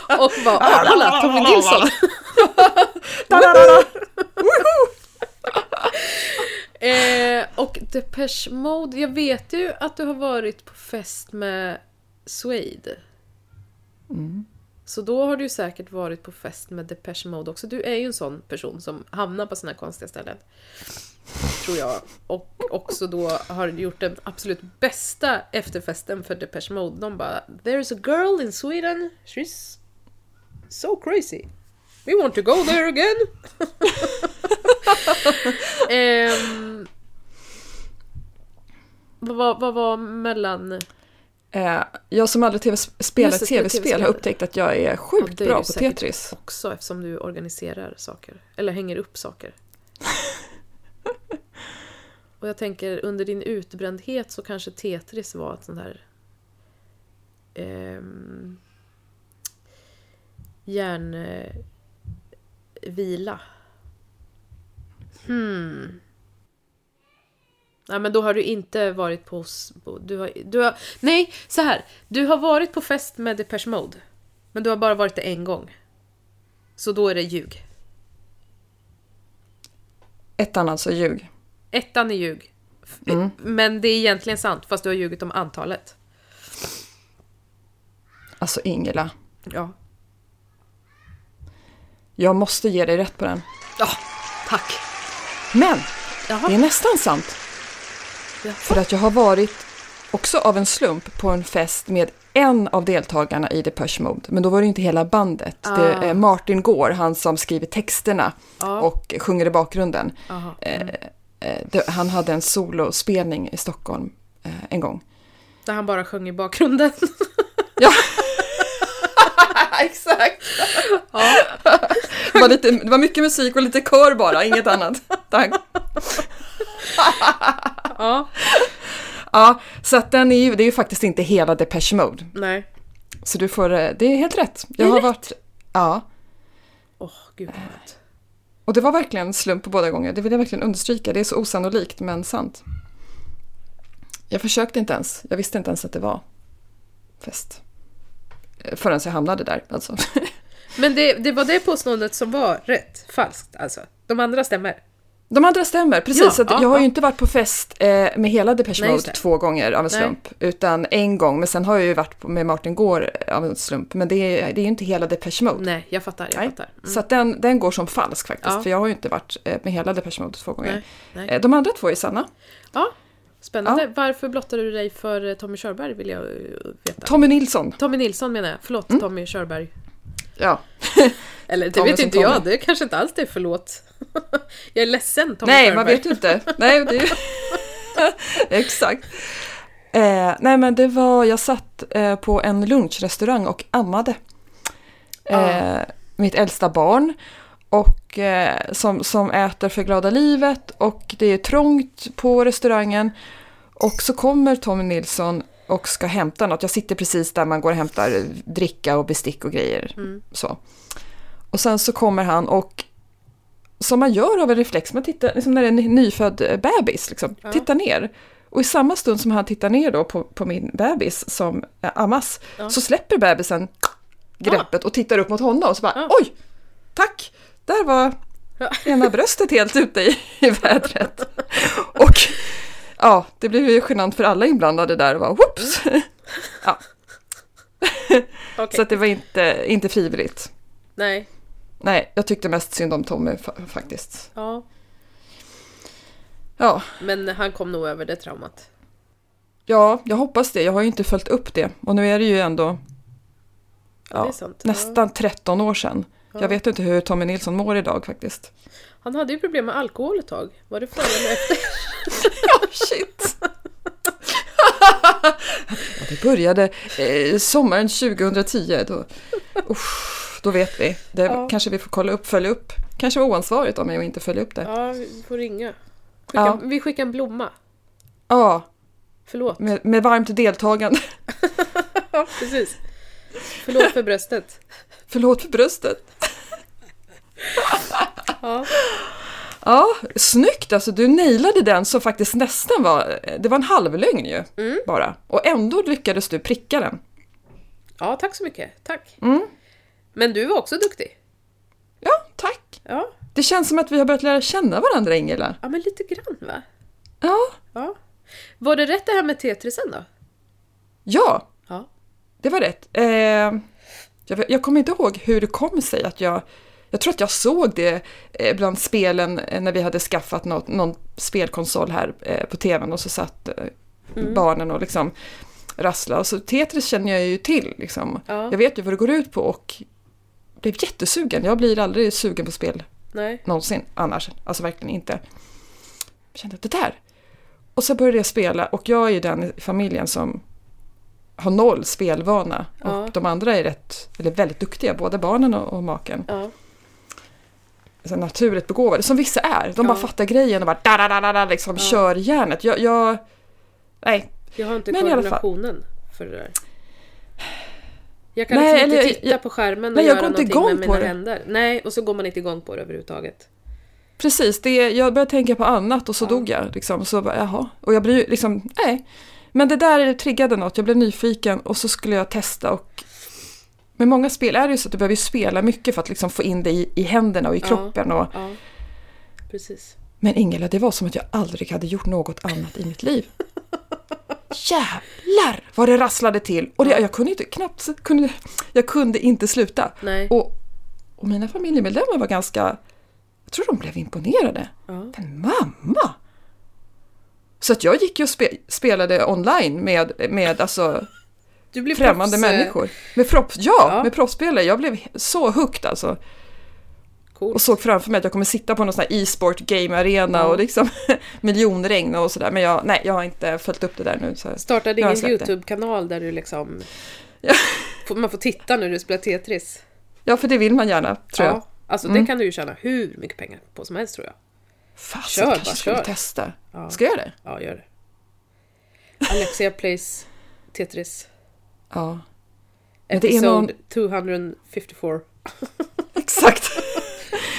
och bara, åh kolla, Tommy Nilsson! eh, och Depeche Mode, jag vet ju att du har varit på fest med Suede. Så då har du säkert varit på fest med Depeche Mode också. Du är ju en sån person som hamnar på såna här konstiga ställen. Tror jag. Och också då har gjort den absolut bästa efterfesten för Depeche Mode. De bara There's a girl in Sweden, she's so crazy. We want to go there again. Ehm, vad, vad var mellan... Eh, jag som aldrig TV spelar tv-spel har upptäckt att jag är Ja, sjukt det är bra på Tetris. Också eftersom du organiserar saker. Eller hänger upp saker. Och jag tänker under din utbrändhet så kanske Tetris var ett sånt här... ehm, järnvila. Hmm. Nej men då har du inte varit på... Du har, du har, nej, så här. Du har varit på fest med Depeche Mode. Men du har bara varit det en gång. Så då är det ljug. Ettan alltså, ljug. Ettan är ljug. F- Mm. Men det är egentligen sant, fast du har ljugit om antalet. Alltså Ingela, Ja. jag måste ge dig rätt på den. Ja, tack. Men Jaha. det är nästan sant. Jaha. För att jag har varit också av en slump på en fest med en av deltagarna i Depeche Mode. Men då var det inte hela bandet. Det Ah. är Martin Gore, han som skriver texterna Ja. och sjunger i bakgrunden. Eh, eh, det, han hade en solospelning i Stockholm eh, en gång. Där han bara sjöng i bakgrunden. Ja, exakt. Det, var lite, det var mycket musik och lite kör bara, inget annat. Tack. ja. Ja, så att den är ju, det är ju faktiskt inte hela Depeche Mode. Nej. Så du får, eh, det är helt rätt. Jag har rätt. varit, ja. Åh, gud vad. Och det var verkligen en slump på båda gånger. Det vill jag verkligen understryka. Det är så osannolikt men sant. Jag försökte inte ens. Jag visste inte ens att det var fest. Förrän jag hamnade där alltså. Men det, det var det påståendet som var rätt falskt alltså. De andra stämmer. De andra stämmer, precis. Ja, så ja, jag har ju inte varit på fest eh, med hela Depeche Nej, Mode två gånger av en Nej. slump. Utan en gång, men sen har jag ju varit med Martin Gore av en slump. Men det är, det är ju inte hela Depeche Mode. Nej, jag fattar. Jag Nej. fattar. Mm. Så den, den går som falsk faktiskt. För jag har ju inte varit eh, med hela Depeche Mode två gånger. Nej, nej. Eh, De andra två är sanna. Ja, spännande. Varför blottade du dig för eh, Tommy Körberg vill jag eh, veta. Tommy Nilsson. Tommy Nilsson menar jag. Förlåt, Mm. Tommy Körberg. Ja. Eller det Tommy vet inte jag, Tommy. det kanske inte alls det är förlåt. jag är ledsen Tommy Nej, Körberg. man vet ju inte. Nej, det är... Exakt. Eh, nej, men det var, jag satt eh, på en lunchrestaurang och ammade. Eh, Ah. Mitt äldsta barn. Och eh, som, som äter för glada livet och det är trångt på restaurangen. Och så kommer Tommy Nilsson och ska hämta något. Jag sitter precis där man går och hämtar dricka och bestick och grejer. Mm. Så. Och sen så kommer han och som man gör av en reflex, man tittar, liksom när det är en nyfödd bebis, liksom, Ja. tittar ner. Och i samma stund som han tittar ner då på, på min bebis som eh, ammas, Ja. så släpper bebisen greppet och tittar upp mot honom och så bara Ja. oj, tack, där var ena bröstet helt ute i, i vädret. Och ja, det blev ju genant för alla inblandade där och bara whoops. Ja, Okej. så att det var inte, inte frivilligt. Nej. Nej, jag tyckte mest synd om Tommy fa- faktiskt. Ja. Ja, Men han kom nog över det traumat. ja, jag hoppas det. Jag har ju inte följt upp det. Och nu är det ju ändå Ja, det nästan 13 år sedan. Ja. Jag vet inte hur Tommy Nilsson mår idag faktiskt. Han hade ju problem med alkohol ett tag. Var det före eller efter? Ja, shit! ja, det började eh, sommaren 2010. Då, usch, då vet vi. Det Ja. kanske vi får kolla upp, följa upp. Kanske var oansvarigt av mig att inte följa upp det. Ja, vi får ringa. Skicka, Ja. Vi skickar en blomma. Ja, Förlåt. med, med varmt deltagande. Ja, precis. Förlåt för bröstet. Förlåt för bröstet. Ja. Ja, snyggt alltså. Du nailade den som faktiskt nästan var, det var en halvlögn ju Mm. bara. Och ändå lyckades du pricka den. ja, tack så mycket. Tack. Mm. Men du var också duktig. Ja, tack. Ja, Det känns som att vi har börjat lära känna varandra Ingela. ja men lite grann va? Ja, Ja. Var det rätt det här med Tetrisen då? ja, Ja. Det var rätt. Eh, jag, jag kommer inte ihåg hur det kom sig att jag jag tror att jag såg det eh, bland spelen eh, när vi hade skaffat något, någon spelkonsol här eh, på tvn och så satt eh, barnen och liksom rasslade. Så Tetris känner jag ju till. Liksom. Ja. Jag vet ju vad det går ut på och blev jättesugen. Jag blir aldrig sugen på spel Nej. någonsin annars. Alltså verkligen inte. Jag kände att det där. Och så började jag spela och jag är ju den i familjen som har noll spelvana. Ja. Och de andra är rätt, eller väldigt duktiga, både barnen och, och maken. Ja. Naturligt begåvade, som vissa är. De Ja. bara fattar grejen och bara da, da, da, da, da, liksom Ja. kör järnet. Jag, jag, nej, Jag har inte Men koordinationen för det där. Jag kan Nej, liksom inte titta jag- på skärmen och nej, jag göra går inte någonting med mina det. händer. Nej, och så går man inte igång på det överhuvudtaget. Precis, det, jag började tänka på annat och så Ja. dog jag. Liksom, så bara, jaha. Och jag blir ju liksom, nej. Men det där triggade något, jag blev nyfiken och så skulle jag testa och med många spel är det ju så att du behöver spela mycket för att liksom få in det i, i händerna och i kroppen. Och, Ja, precis. men Ingela, det var som att jag aldrig hade gjort något annat i mitt liv. Jävlar vad det rasslade till! Och det, jag kunde inte, knappt, kunde, jag kunde inte sluta. Nej. Och, och mina familjemedlemmar var ganska, jag tror de blev imponerade. Ja. Men mamma! Så att jag gick ju och spe, spelade online med, med alltså främmande proffs, eh, människor. Med proffs, ja, Ja. med proffsspelare. Jag blev så hooked alltså. Cool. Och såg framför mig att jag kommer sitta på någon sån här e-sport game-arena Ja. och liksom miljonregn och sådär. Men jag, nej, jag har inte följt upp det där nu. Så. Startade jag ingen. YouTube-kanal där du liksom... Ja. Man får titta när du spelar Tetris. Ja, för det vill man gärna, tror jag. Ja, alltså Mm. det kan du ju tjäna hur mycket pengar på som helst tror jag. Fasen, Kör, kanske skulle kör. testa. Ja, Ska jag göra det? ja gör det. Alexia plays Tetris. Ja. Men det är Episode någon- 254. Exakt.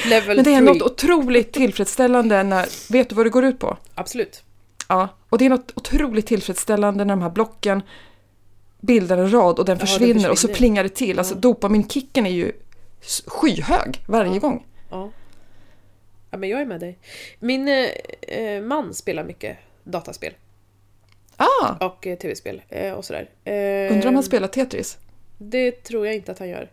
Level Men det är 3. något otroligt tillfredsställande när... Vet du vad det går ut på? Absolut. Ja, och det är något otroligt tillfredsställande när de här blocken bildar en rad och den Ja, den försvinner, och så försvinner. plingar det till. Alltså Ja. dopaminkicken är ju skyhög varje Ja. gång. Ja. Ja, men jag är med dig. Min eh, eh, man spelar mycket dataspel Ah, och eh, tv-spel eh, och sådär. Eh, undrar om han spelar Tetris? Det tror jag inte att han gör.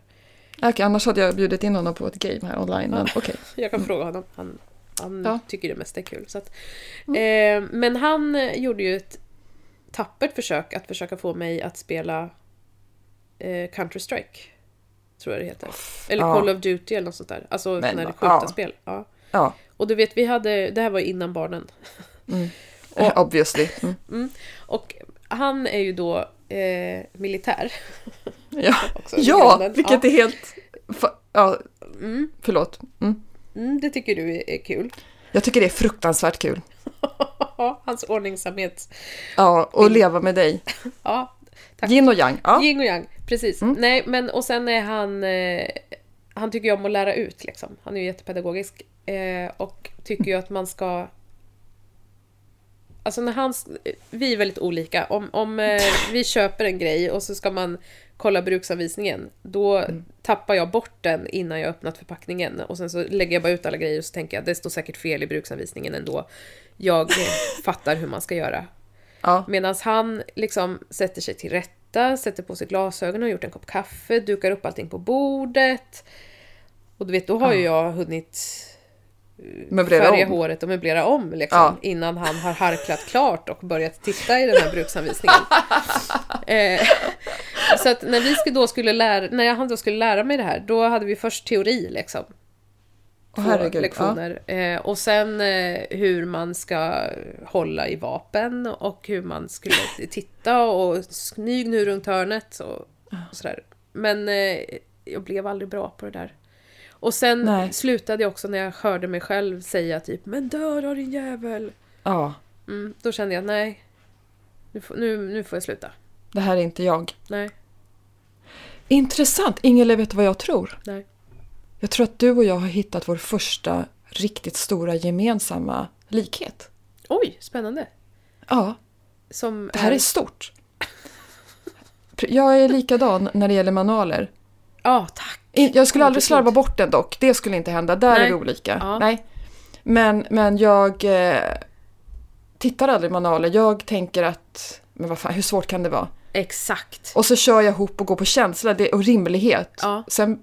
Okej, annars hade jag bjudit in honom på ett game här online. Men okej. Jag kan fråga honom. Han, han Ja. tycker det mesta är kul. Så att, eh, men han eh, gjorde ju ett tappert försök att försöka få mig att spela eh, Counter-Strike. Tror jag det heter. Eller Ja. Call of Duty eller något sånt där. Alltså sådana här skjutarspel. Ja. Ja, Och du vet, vi hade, det här var innan barnen. eh, obviously. Mm. Och han är ju då eh, militär. Ja, Också, ja vilket Ja. är helt... Ja, Mm, förlåt. Mm. mm, det tycker du är, är kul. Jag tycker det är fruktansvärt kul. Hans ordningsamhet. Ja, och leva med dig. Ja, Tack. Yin och yang. Ja. Yin och yang, precis. Nej, men och sen är han... Eh, han tycker ju om att lära ut liksom. Han är ju jättepedagogisk. Eh, och tycker ju att man ska... Alltså när han... Vi är väldigt olika. Om, om eh, vi köper en grej och så ska man kolla bruksanvisningen. Då tappar jag bort den innan jag öppnat förpackningen. Och sen så lägger jag bara ut alla grejer och så tänker jag det står säkert fel i bruksanvisningen ändå. Jag eh, fattar hur man ska göra. Ja. Medan han liksom sätter sig till rätta, sätter på sig glasögon, har gjort en kopp kaffe, dukar upp allting på bordet. Och du vet, då har ju jag hunnit Möblera färga om. håret och möblera om liksom, Ja. innan han har harklat klart och börjat titta i den här bruksanvisningen. eh, så att när vi då skulle lära, när han då skulle lära mig det här, då hade vi först teori liksom två herregud. Ja. lektioner. Eh, och sen eh, hur man ska hålla i vapen och hur man skulle titta och smyg nu runt hörnet och, och sådär. Men eh, jag blev aldrig bra på det där. Och sen Nej. slutade jag också när jag hörde mig själv säga typ Men dö då din jävel! ja. Mm, då kände jag nej. Nu, nu, nu får jag sluta. Det här är inte jag. Nej, Intressant. Ingela, vet du vad jag tror? nej. Jag tror att du och jag har hittat vår första riktigt stora gemensamma likhet. Oj, spännande. Ja, Som det här är stort. Jag är likadan när det gäller manualer. Ja, tack. Jag skulle aldrig slarva bort den dock. Det skulle inte hända. Där Nej. är vi olika. Ja. Nej. Men, men jag eh, tittar aldrig i manualer. Jag tänker att, men vad fan, hur svårt kan det vara? Exakt. Och så kör jag ihop och går på känsla det, och rimlighet. Ja. Sen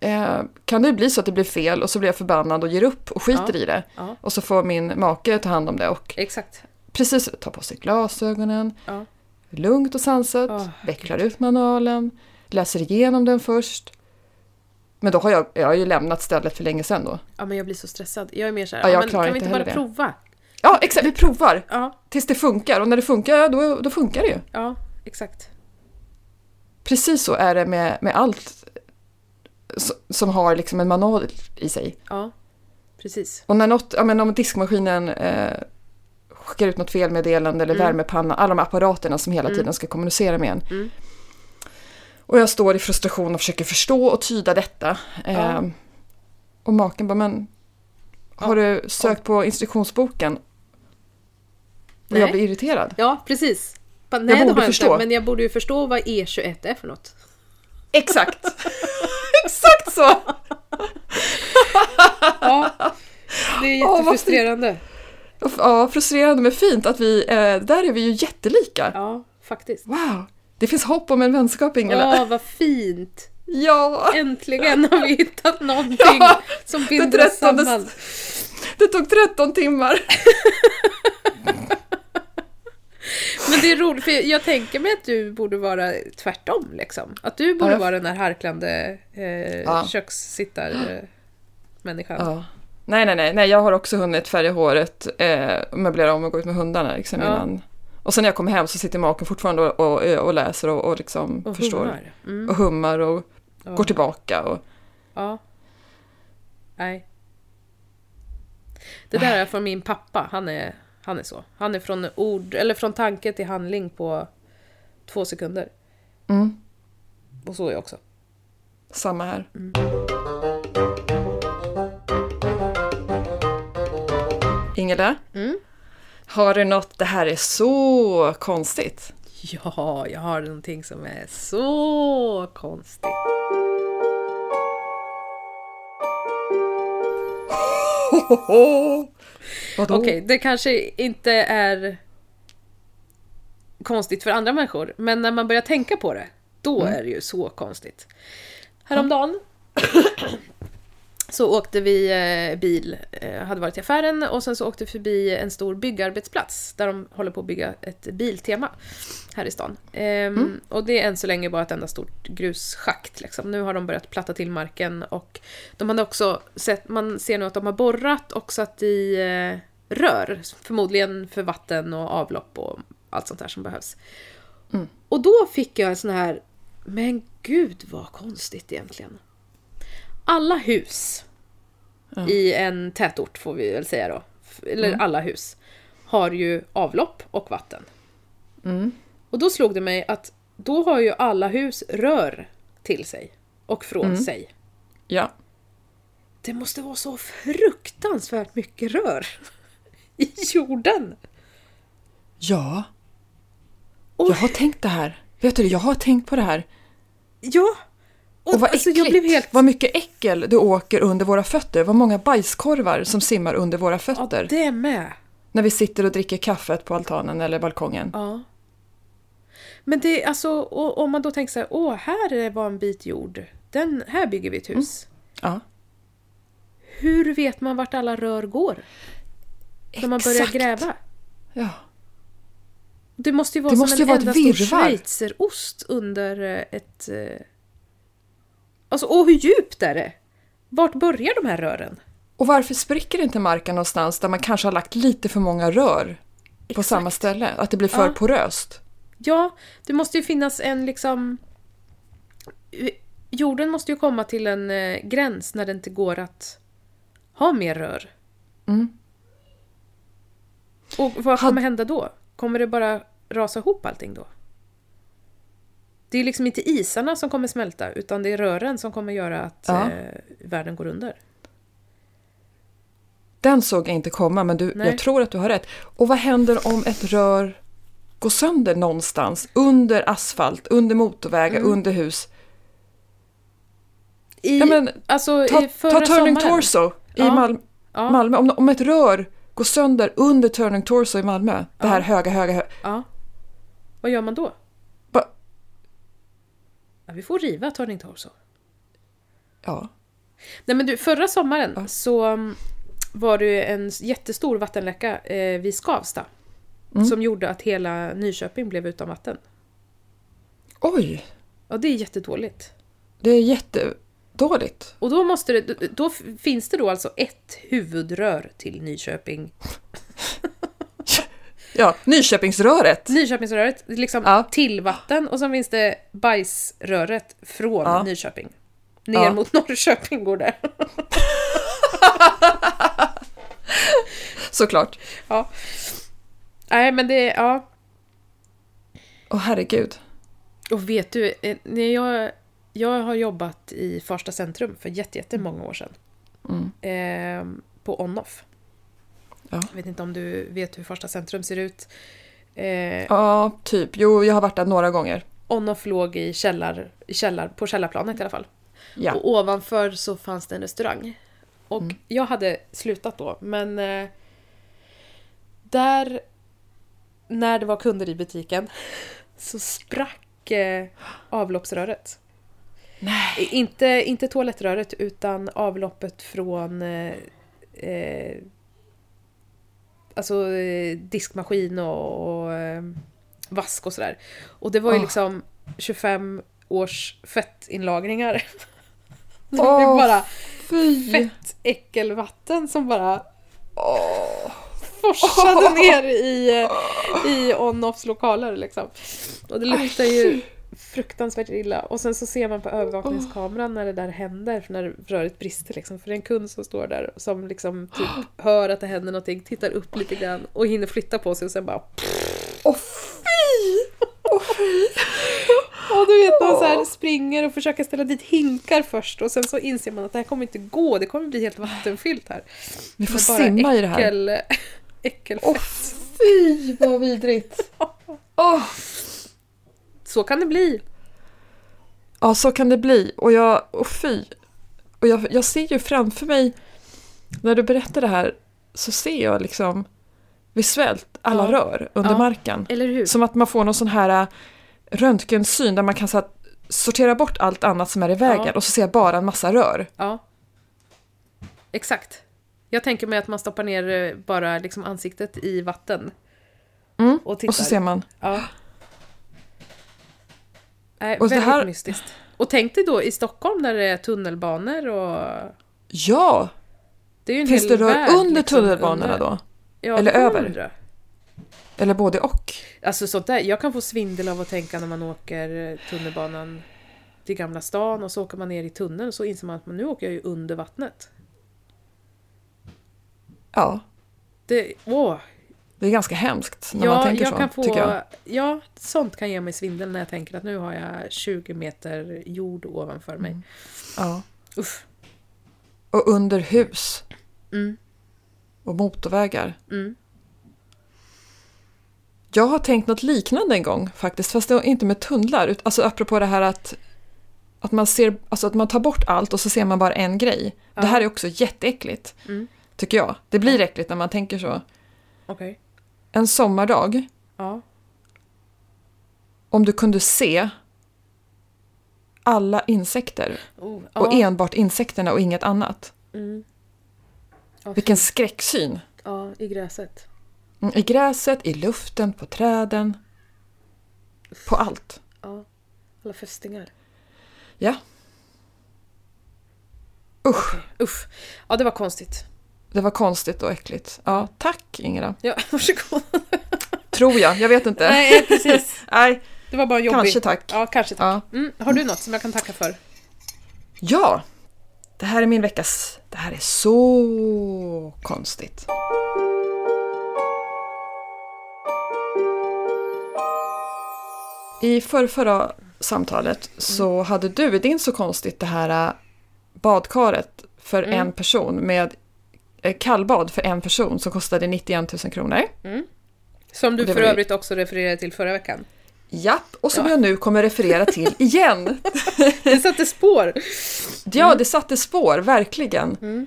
eh, kan det bli så att det blir fel och så blir jag förbannad och ger upp och skiter Ja. i det. Ja, Och så får min make ta hand om det och exakt. precis ta på sig glasögonen, lugnt och sansat, Åh, vecklar ut manualen, läser igenom den först. Men då har jag, jag har ju lämnat stället för länge sedan då. ja, men jag blir så stressad. Jag är mer såhär, Ja, ja, jag men kan vi inte bara det. prova? Ja, exakt, vi provar Ja, tills det funkar och när det funkar, ja, då, då funkar det ju. ja, exakt. Precis så är det med, med allt som har liksom en manual i sig. Ja, precis. Och när något, ja men om diskmaskinen eh, skickar ut något felmeddelande eller Mm. värmepanna, alla de här apparaterna som hela Mm. tiden ska kommunicera med en. Mm. Och jag står i frustration och försöker förstå och tyda detta. Eh, Ja. Och maken bara, men har du sökt på instruktionsboken? Och jag blir irriterad. Ja, precis. Jag Nej, det borde jag förstå. inte, men jag borde ju förstå vad E21 är för något. Exakt! Exakt så! Ja, det är jättefrustrerande. Ja, frustrerande men fint att vi, eh, där är vi ju jättelika. Ja, faktiskt. Wow! Det finns hopp om en vänskap Ingela. Ja, vad fint. Ja! Äntligen har vi hittat någonting Ja, som binder oss samman. Det tog 13 timmar. Men det är roligt, för jag tänker mig att du borde vara tvärtom. Liksom. Att du borde Ja, vara den här harklande eh, Ja. kökssittar-människan. Ja. Nej, nej, nej, nej, jag har också hunnit färga håret, eh, möblera om och gå ut med hundarna liksom innan. Och sen när jag kommer hem så sitter maken fortfarande och, och, och läser och, och liksom Och förstår. Mm. Och hummar och Ja. går tillbaka. Och, Ja. Nej. Det där är från min pappa. Han är, han är så. Han är från ord, eller från tanke till handling på två sekunder. mm, Och så är jag också. samma här. Mm. Ingela, Mm. Har du något, det här är så konstigt. Ja, jag har någonting som är så konstigt. Okej, det kanske inte är konstigt för andra människor, men när man börjar tänka på det, då är det ju så konstigt. Häromdagen så åkte vi eh, bil, eh, hade varit i affären och sen så åkte vi förbi en stor byggarbetsplats där de håller på att bygga ett biltema här i stan. Ehm, Och det är än så länge bara ett enda stort grusschakt. Liksom. Nu har de börjat platta till marken och de hade också sett, man ser nu att de har borrat och satt i eh, rör, förmodligen för vatten och avlopp och allt sånt där som behövs. Mm. Och då fick jag en sån här, men gud vad konstigt egentligen. Alla hus Ja. i en tätort får vi väl säga då, eller Mm. alla hus, har ju avlopp och vatten. Mm. Och då slog det mig att då har ju alla hus rör till sig och från Mm. sig. Ja. Det måste vara så fruktansvärt mycket rör i jorden. Ja, Och, jag har tänkt det här. Vet du, jag har tänkt på det här. ja. Och, Och vad alltså, äckligt. helt... Vad mycket äckel det åker under våra fötter. Vad många bajskorvar som simmar under våra Ja, fötter. det med. När vi sitter och dricker kaffet på altanen eller balkongen. Ja. Men det är alltså, om man då tänker så här, åh, här var en bit jord. Den, här bygger vi ett hus. Ja. Hur vet man vart alla rör går? När man börjar gräva? Ja. Det måste ju vara Det som måste ju en vara ett enda stor schweizerost under eh, ett... Alltså, åh hur djupt är det? Vart börjar de här rören? Och varför spricker inte marken någonstans där man kanske har lagt lite för många rör på Exakt. samma ställe? Att det blir för Ja. poröst? Ja, det måste ju finnas en liksom... Jorden måste ju komma till en eh, gräns när det inte går att ha mer rör. Mm. Och vad kommer hända då? Kommer det bara rasa ihop allting då? Det är liksom inte isarna som kommer smälta utan det är rören som kommer göra att Ja. eh, världen går under. Den såg jag inte komma, men du, Nej. jag tror att du har rätt. Och vad händer om ett rör går sönder någonstans? Under asfalt, under motorvägar, Mm. under hus? I, Ja, men, alltså ta, i ta Turning sommaren. Torso i Ja. Mal- Ja, Malmö. Om, om ett rör går sönder under Turning Torso i Malmö, det här höga, höga, höga. ja. Vad gör man då? Ja, vi får riva Turning Torso. Ja. Nej men du, förra sommaren Ja. så um, var det en jättestor vattenläcka eh, vid Skavsta. Mm. Som gjorde att hela Nyköping blev utan vatten. Oj, Ja, det är jättedåligt. det är jättedåligt. Och då, måste det, då finns det då alltså ett huvudrör till Nyköping. Ja, Nyköpingsröret. Nyköpingsröret, liksom Ja. till vatten och sen finns det bajsröret från Ja. Nyköping. Ner Ja. mot Norrköping går det. Såklart. Ja. Nej men det, ja. Åh herregud. Och vet du, eh, när jag, jag har jobbat i Farsta centrum för jätte- jättemånga år sedan. Mm. Eh, på On-Off. Ja. Jag vet inte om du vet hur Farsta centrum ser ut. Eh, Ja, typ. Jo, jag har varit där några gånger. On-Off låg i källar, i källar, på källarplanet i alla fall. Ja. Och ovanför så fanns det en restaurang. Och Mm. jag hade slutat då, men eh, där, när det var kunder i butiken, så sprack eh, avloppsröret. Nej. Inte, inte toalettröret, utan avloppet från eh, eh, alltså eh, diskmaskin och, och eh, vask och sådär. Och det var ju Åh. liksom 25 års fettinlagringar. Det Åh, blev bara Fy! fett äckelvatten som bara Åh. forsade ner i, eh, i on-offs lokaler liksom. Och det luktar ju fruktansvärt illa. Och sen så ser man på övervakningskameran när det där händer, när röret brister liksom. För det är en kund som står där som liksom typ hör att det händer någonting, tittar upp lite grann och hinner flytta på sig och sen bara Åh fy! Åh fy! Och du vet man så här springer och försöker ställa dit hinkar först och sen så inser man att det här kommer inte gå, det kommer bli helt vattenfyllt här. Vi får simma i det här. äckel, äckelfett. Åh fy vad vidrigt! Åh. Så kan det bli. Ja, så kan det bli. Och jag, och fy. Och jag, jag ser ju framför mig, när du berättar det här, så ser jag liksom visuellt alla Ja. rör under Ja. marken. Eller hur? Som att man får någon sån här äh, röntgensyn där man kan så att, sortera bort allt annat som är i vägen Ja. och så ser jag bara en massa rör. Ja. Exakt. Jag tänker mig att man stoppar ner eh, bara liksom ansiktet i vatten. Mm. Och. Och så ser man, Ja. Nej, Och det väldigt här- mystiskt. Och tänk dig då i Stockholm där det är tunnelbanor och... ja! Det är ju en Finns hel det rör värld, under liksom, tunnelbanorna under. då? Ja, Eller över? undra. Eller både och? Alltså sånt där, jag kan få svindel av att tänka när man åker eh, tunnelbanan till Gamla stan och så åker man ner i tunneln och så inser man att man, nu åker jag ju under vattnet. Ja, Det, åh, det är ganska hemskt när ja, man tänker jag så, kan få, tycker jag. Ja, sånt kan ge mig svindel när jag tänker att nu har jag 20 meter jord ovanför mig. Ja. Uff. Och under hus Mm, och motorvägar. mm. Jag har tänkt något liknande en gång faktiskt, fast det var inte med tunnlar. Alltså apropå det här att, att, man ser, alltså att man tar bort allt och så ser man bara en grej. Ja. Det här är också jätteäckligt, Mm. tycker jag. Det blir äckligt när man tänker så. Okej. En sommardag, Ja. om du kunde se alla insekter Oh, och ja. enbart insekterna och inget annat. Mm. Ja, Vilken skräcksyn! Ja, i gräset. Mm, I gräset, i luften, på träden, på allt. Ja. Alla fästingar. Ja. Usch, Uff. Ja, det var konstigt. Det var konstigt och äckligt. Ja, tack Ingela. Ja, varsågod. Tror jag, jag vet inte. Nej, precis. Nej, Det var bara jobbigt. kanske tack. Ja, kanske tack. Ja. Mm. Har du något som jag kan tacka för? ja, det här är min veckas... Det här är så konstigt. I förra, förra samtalet så hade du i din Så konstigt det här äh, badkaret för Mm. en person med kallbad för en person som kostade 91 000 kronor. Som du för ju- övrigt också refererade till förra veckan. Japp, och som jag nu kommer referera till igen. Det satte spår. Ja, det satte spår, verkligen.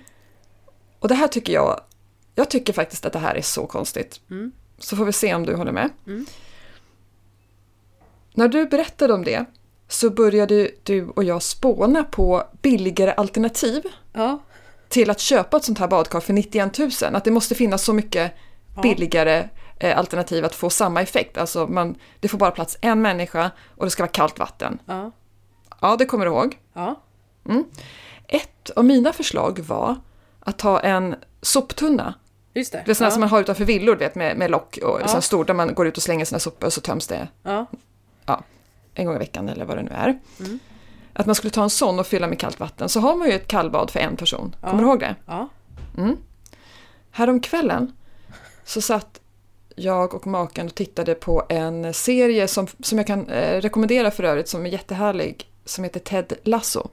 Och det här tycker jag, jag tycker faktiskt att det här är så konstigt. Så får vi se om du håller med. När du berättade om det så började du och jag spåna på billigare alternativ Ja. Till att köpa ett sånt här badkar för 91 000. Att det måste finnas så mycket billigare eh, alternativ att få samma effekt. Alltså man, det får bara plats en människa och det ska vara kallt vatten. Ja. Ja, det kommer du ihåg. Ja. Ett av mina förslag var att ta en soptunna. Just det. Det är sådana ja. som man har utanför villor, vet, med, med lock och Ja. sån stor där man går ut och slänger sina sopor och så töms det Ja. ja, en gång i veckan eller vad det nu är. Att man skulle ta en sån och fylla med kallt vatten. Så har man ju ett kallbad för en person. Kommer du ihåg det? Ja. Häromkvällen så satt jag och maken och tittade på en serie som, som jag kan eh, rekommendera för övrigt som är jättehärlig. Som heter Ted Lasso.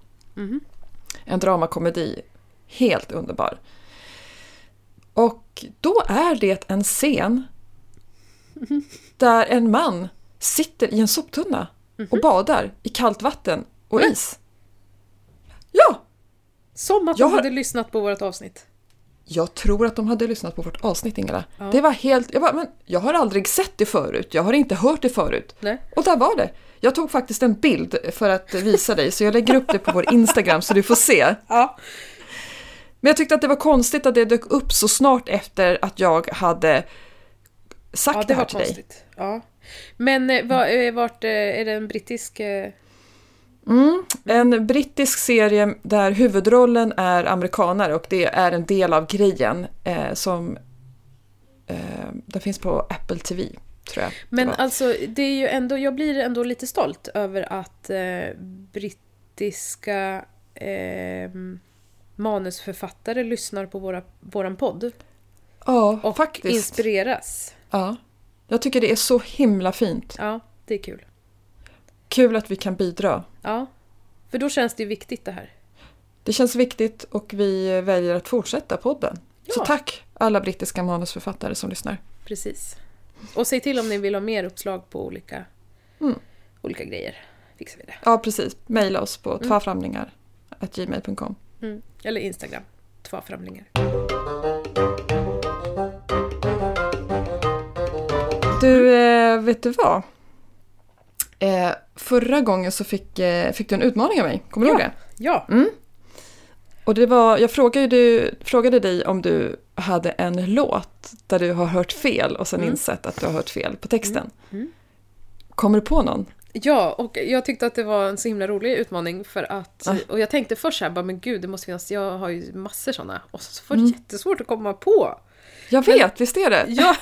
En dramakomedi. Helt underbar. Och då är det en scen där en man sitter i en soptunna och badar i kallt vatten och is. Ja! Som att Jag de har- hade lyssnat på vårt avsnitt. Jag tror att de hade lyssnat på vårt avsnitt Ingela. Det var helt, jag bara, men jag har aldrig sett det förut, jag har inte hört det förut. Nej. Och där var det. Jag tog faktiskt en bild för att visa dig, så jag lägger upp det på vår Instagram så du får se. Ja. Men jag tyckte att det var konstigt att det dök upp så snart efter att jag hade sagt Ja, det, det här var till dig. konstigt. Ja. Men eh, va- eh, vart, eh, är det en brittisk... eh, En brittisk serie där huvudrollen är amerikanare och det är en del av grejen eh, som eh, den finns på Apple TV, tror jag. det Men var. alltså, det är ju ändå, jag blir ändå lite stolt över att eh, brittiska eh, manusförfattare lyssnar på våra, våran podd ja, och faktiskt. inspireras. Ja. Jag tycker det är så himla fint. Ja, det är kul. Kul att vi kan bidra. Ja, för då känns det viktigt det här. Det känns viktigt och vi väljer att fortsätta podden. Så Ja. tack alla brittiska manusförfattare som lyssnar. Precis. Och säg till om ni vill ha mer uppslag på olika, Mm. olika grejer. Fixar vi det. Ja, precis. Maila oss på tvaframlingar.gmail.com. Mm. Eller Instagram. Två framlingar. Du, eh, vet du vad? Eh, förra gången så fick, eh, fick du en utmaning av mig. Kommer du ihåg det? Ja, Och det var, jag frågade, du, frågade dig om du hade en låt där du har hört fel och sen insett att du har hört fel på texten. Kommer du på någon? Ja, och jag tyckte att det var en så himla rolig utmaning för att... Ja. Och jag tänkte först här, bara, men gud, det måste finnas... Jag har ju massor sådana. Och så var det jättesvårt att komma på. Jag vet, visst är det? Ja,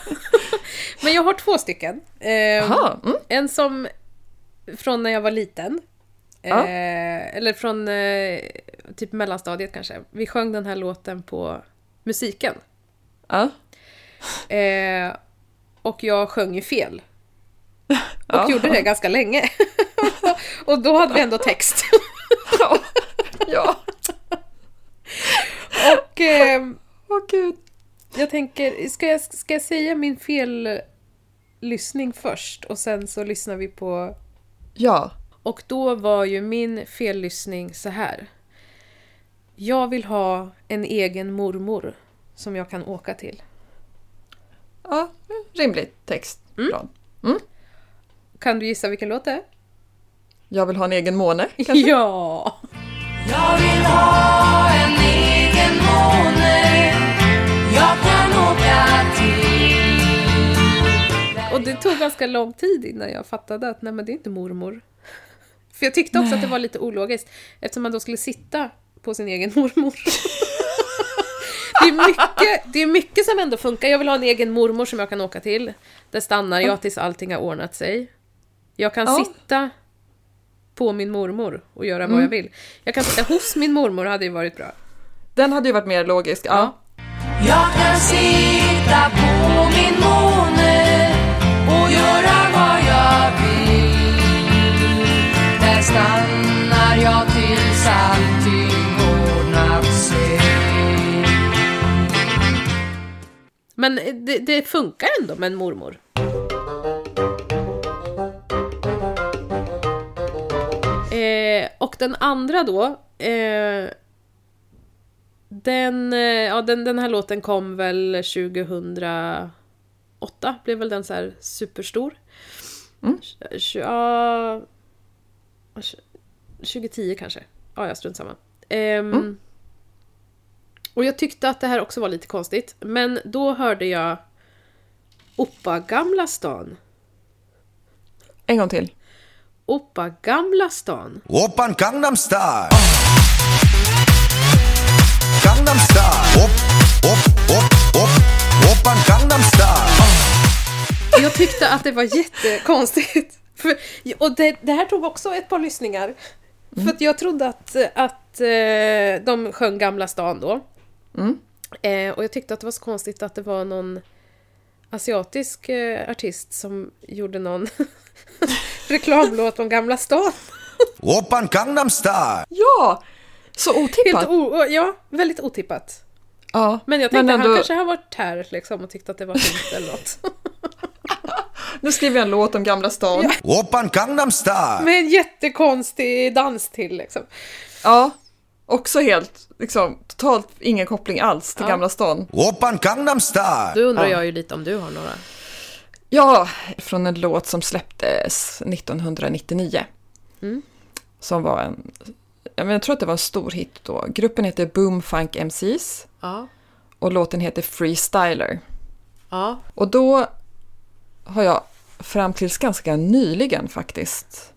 men jag har två stycken. Eh, Jaha, mm. En som från när jag var liten. Ja. Eh, eller från eh, typ mellanstadiet kanske. Vi sjöng den här låten på musiken. Ja. Eh, och jag sjöng ju fel. Och Ja. gjorde det ganska länge. och då hade vi ändå text. ja. och eh, Åh gud. jag tänker, ska jag, ska jag säga min fellyssning först? Och sen så lyssnar vi på... Ja. Och då var ju min fellyssning så här. Jag vill ha en egen mormor som jag kan åka till. ja. Rimlig text. Bra. Kan du gissa vilken låt det är? Jag vill ha en egen måne. kanske? Ja! Jag vill ha Och det tog ganska lång tid innan jag fattade att nej men det är inte mormor. För jag tyckte också att det var lite ologiskt eftersom man då skulle sitta på sin egen mormor. Det är, mycket, det är mycket som ändå funkar. Jag vill ha en egen mormor som jag kan åka till. Där stannar jag tills allting har ordnat sig. Jag kan Ja. sitta på min mormor och göra vad jag vill. Jag kan sitta hos min mormor hade ju varit bra. Den hade ju varit mer logisk. Ja. Jag kan sitta på min måne Stannar jag tills allting ordnat sig. Men det, det funkar ändå med en mormor. Eh, och den andra då. Eh, den, eh, ja, den, den här låten kom väl 2008. Blev väl den så superstor. Mm. Ja, 2010 kanske. Ja, jag strunt samma. Ehm, Och jag tyckte att det här också var lite konstigt. Men då hörde jag Oppa Gamla stan. En gång till. Oppa Gamla stan. Oppan Gangnam Style. Gangnam Style. Op, op, op, op. Oppan Gangnam Style. Jag tyckte att det var jättekonstigt. För, och det, det här tog också ett par lyssningar. För att jag trodde att, att eh, de sjöng Gamla stan då. Mm. Eh, och jag tyckte att det var så konstigt att det var någon asiatisk eh, artist som gjorde någon reklamlåt om Gamla stan. Oppan Gangnam Style. Ja! Så Helt otippat. o- ja, väldigt otippat. ja. Men jag tänkte ändå, han kanske har varit här liksom och tyckte att det var fint eller något. Nu skriver jag en låt om Gamla stan. Ja. Oppan Gangnam Style. Med en jättekonstig dans till liksom. Också helt, liksom, totalt ingen koppling alls till Ja. Gamla stan. Oppan Gangnam Style. Då undrar Ja. jag ju lite om du har några. Ja, från en låt som släpptes 1999. Mm. Som var en, jag, men jag tror att det var en stor hit då. Gruppen heter Boom Funk MCs Ja. och låten heter Freestyler. Ja. Och då har jag fram tills ganska nyligen faktiskt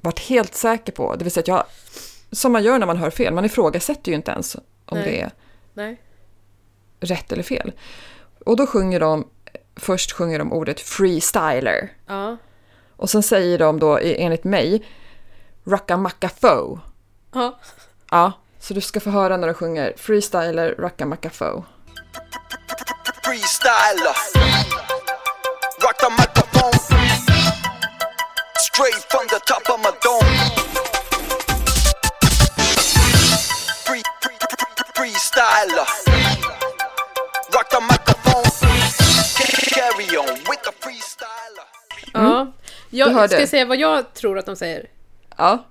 varit helt säker på, det vill säga att jag, som man gör när man hör fel, man ifrågasätter ju inte ens om Nej. det är Nej. rätt eller fel. Och då sjunger de, först sjunger de ordet freestyler. Ja. Och sen säger de då i- enligt mig Rockamacafo. Ja. Ja, så du ska få höra när de sjunger freestyler Rockamacafo. Freestyler. Straight from the top of my dome. Free, free, free, freestyler. Rock the microphone. Carry on with the freestyler. ja. Mm. Jag ska säga vad jag tror att de säger. Ja.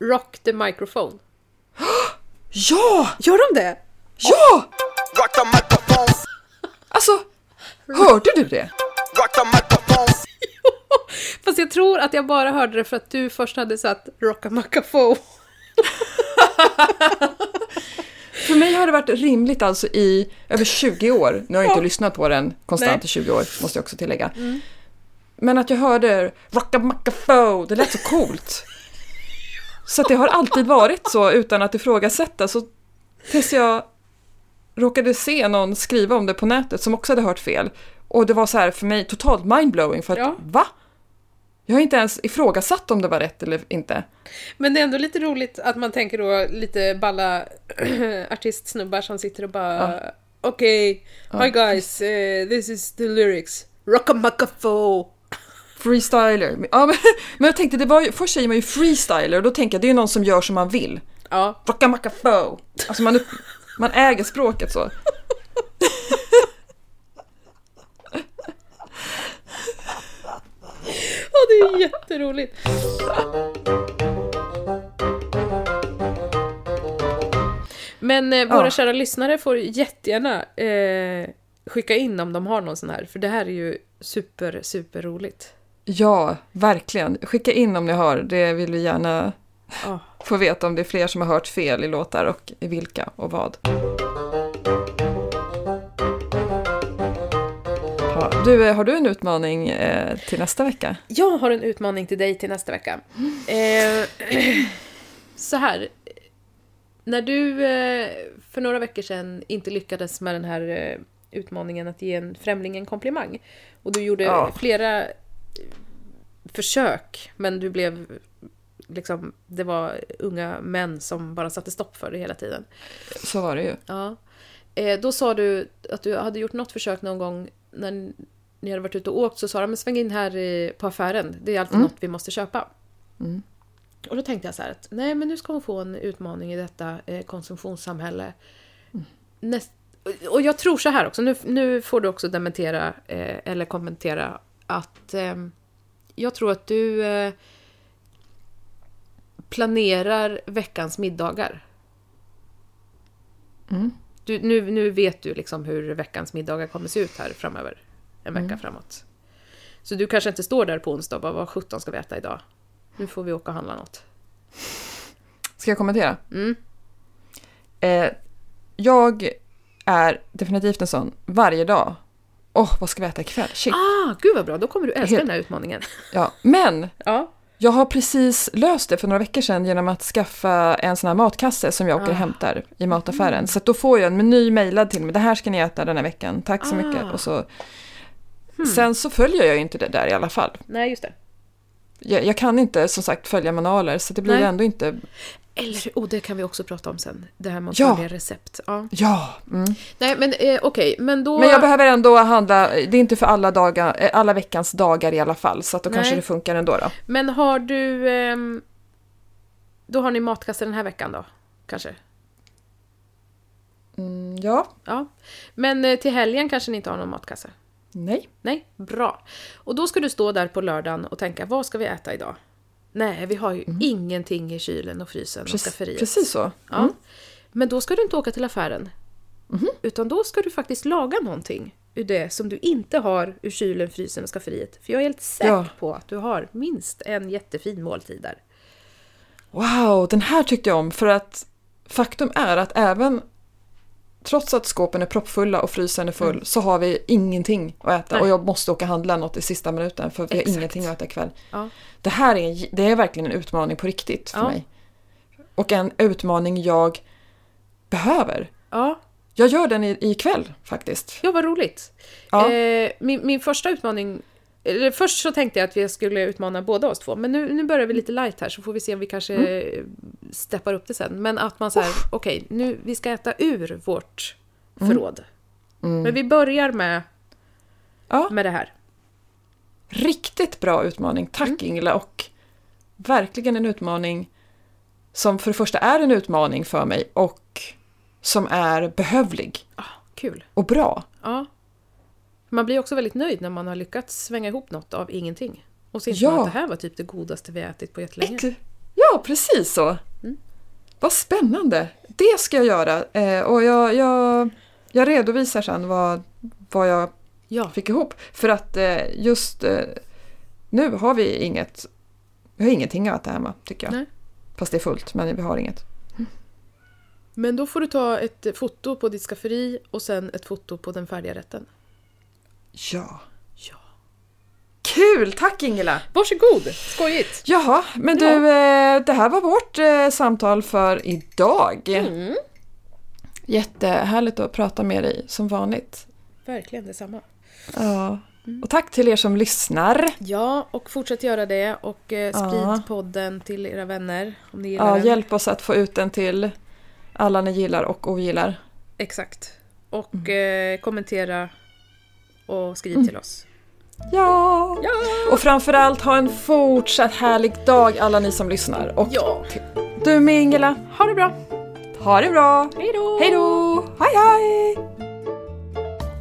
Rock the microphone. Ja! Gör de det? Ja! Rock the microphone. Alltså, hörde du det? Rock the microphone. Fast jag tror att jag bara hörde det för att du först hade satt Rockamacafo. För mig har det varit rimligt alltså i över 20 år. Nu har jag inte Ja. lyssnat på den konstant Nej. i 20 år, måste jag också tillägga. Men att jag hörde Rockamacafo, det lät så coolt. Så det har alltid varit så utan att ifrågasätta. Så tills jag råkade se någon skriva om det på nätet som också hade hört fel. Och det var så här för mig totalt mindblowing för att Ja. va? Jag har inte ens ifrågasatt om det var rätt eller inte. Men det är ändå lite roligt att man tänker då lite balla artistsnubbar som sitter och bara Okej, hi guys, eh, this is the lyrics. Rockamacafo. Freestyler. Ja, men, men jag tänkte, det var ju, först säger man ju freestyler och då tänker jag det är ju någon som gör som man vill. Ja, Rockamacafo. Alltså man, man äger språket så. Ja, det är jätteroligt. Men eh, våra Ja. kära lyssnare får jättegärna eh, skicka in om de har någon sån här, för det här är ju super, super roligt. Ja, verkligen. Skicka in om ni har. Det vill vi gärna Ja. få veta om det är fler som har hört fel i låtar och vilka och vad. Du, har du en utmaning eh, till nästa vecka? Jag har en utmaning till dig till nästa vecka. Eh, så här. När du eh, för några veckor sedan inte lyckades med den här eh, utmaningen att ge en främling en komplimang och du gjorde Ja. flera eh, försök men du blev liksom, det var unga män som bara satte stopp för det hela tiden. Så var det ju. Ja. Eh, då sa du att du hade gjort något försök någon gång när ni hade varit ute och åkt så sa de men sväng in här på affären, det är alltid något vi måste köpa. Och då tänkte jag så här att nej men nu ska hon få en utmaning i detta eh, konsumtionssamhälle. Näst, och jag tror så här också, nu, nu får du också dementera eh, eller kommentera att eh, jag tror att du eh, planerar veckans middagar. Mm. Du, nu, nu vet du liksom hur veckans middagar kommer se ut här framöver. En vecka framåt. Så du kanske inte står där på onsdag och bara vad sjutton ska vi äta idag? Nu får vi åka och handla något. Ska jag kommentera? Mm. Eh, jag är definitivt en sån varje dag. Åh, vad ska vi äta ikväll? Shit. Ah, gud vad bra, då kommer du älska Helt- den här utmaningen. Ja. Men Ja. jag har precis löst det för några veckor sedan genom att skaffa en sån här matkasse som jag åker och Ah. hämtar i mataffären. Så att då får jag en meny mejlad till mig. Det här ska ni äta den här veckan. Tack så Ah. mycket. Och så... Sen så följer jag ju inte det där i alla fall. Nej, just det. Jag, jag kan inte som sagt följa manualer så det blir Nej. ändå inte... Eller, oh, det kan vi också prata om sen. Det här med att Ja. följa recept. Ja. Ja. Mm. Nej, men eh, okej, men då... Men jag behöver ändå handla, det är inte för alla, dagar, eh, alla veckans dagar i alla fall, så att då kanske Nej. det funkar ändå då. Men har du... ehm, då har ni matkasse den här veckan då? Kanske? Mm, ja, Ja. Men eh, till helgen kanske ni inte har någon matkasse? Nej. Nej, bra. Och då ska du stå där på lördagen och tänka, vad ska vi äta idag? Nej, vi har ju ingenting i kylen och frysen och Mm. Precis, skafferiet. precis så. Ja. Mm. Men då ska du inte åka till affären. Mhm. Utan då ska du faktiskt laga någonting ur det som du inte har ur kylen, frysen och skafferiet. För jag är helt säker Ja. på att du har minst en jättefin måltid där. Wow, den här tyckte jag om för att faktum är att även trots att skåpen är proppfulla och frysen är full så har vi ingenting att äta Mm. Nej. och jag måste åka och handla något i sista minuten för vi har Exakt. ingenting att äta ikväll. Ja. Det här är, det är verkligen en utmaning på riktigt för Ja. mig. Och en utmaning jag behöver. Ja, Jag gör den i- ikväll faktiskt. ja vad roligt. Ja. Eh, min, min första utmaning... Eller först så tänkte jag att vi skulle utmana båda oss två, men nu, nu börjar vi lite light här så får vi se om vi kanske Mm. steppar upp det sen. Men att man säger, okej, nu vi ska äta ur vårt förråd. Men vi börjar med, Mm. Ja. med det här. Riktigt bra utmaning. Tack Mm. Ingela och verkligen en utmaning som för det första är en utmaning för mig och som är behövlig Ah, kul. och bra. Ja. Man blir också väldigt nöjd när man har lyckats svänga ihop något av ingenting. Och så inser Ja. man att det här var typ det godaste vi ätit på jättelänge. Ett, ja, precis så. Mm. Vad spännande. Det ska jag göra eh, och jag, jag, jag redovisar sen vad, vad jag Ja, fick ihop. För att eh, just eh, nu har vi inget, vi har ingenting att äta hemma tycker jag. Nej. Fast det är fullt, men vi har inget. men då får du ta ett foto på ditt skafferi och sen ett foto på den färdiga rätten. Ja. Ja. Kul! Tack Ingela! Varsågod! Skojigt! Jaha, men du, eh, det här var vårt eh, samtal för idag. Mm. Jättehärligt att prata med dig som vanligt. Verkligen detsamma. Ja. Och tack till er som lyssnar. Ja, och fortsätt göra det och eh, sprid Ja. podden till era vänner om ni gillar Ja, den. hjälp oss att få ut den till alla ni gillar och ogillar. Exakt. Och eh, kommentera och skriv till oss. Ja! Ja! Och framförallt ha en fortsatt härlig dag alla ni som lyssnar. Och Ja! du med Ingela, Ha det bra! ha det bra! Hej då! Hej då! Hej hej!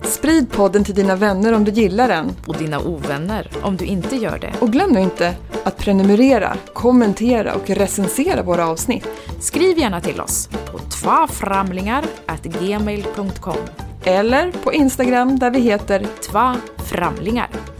Sprid podden till dina vänner om du gillar den. Och dina ovänner om du inte gör det. Och glöm nu inte att prenumerera, kommentera och recensera våra avsnitt. Skriv gärna till oss på tvaframlingar.gmail.com eller på Instagram där vi heter Tva framlingar.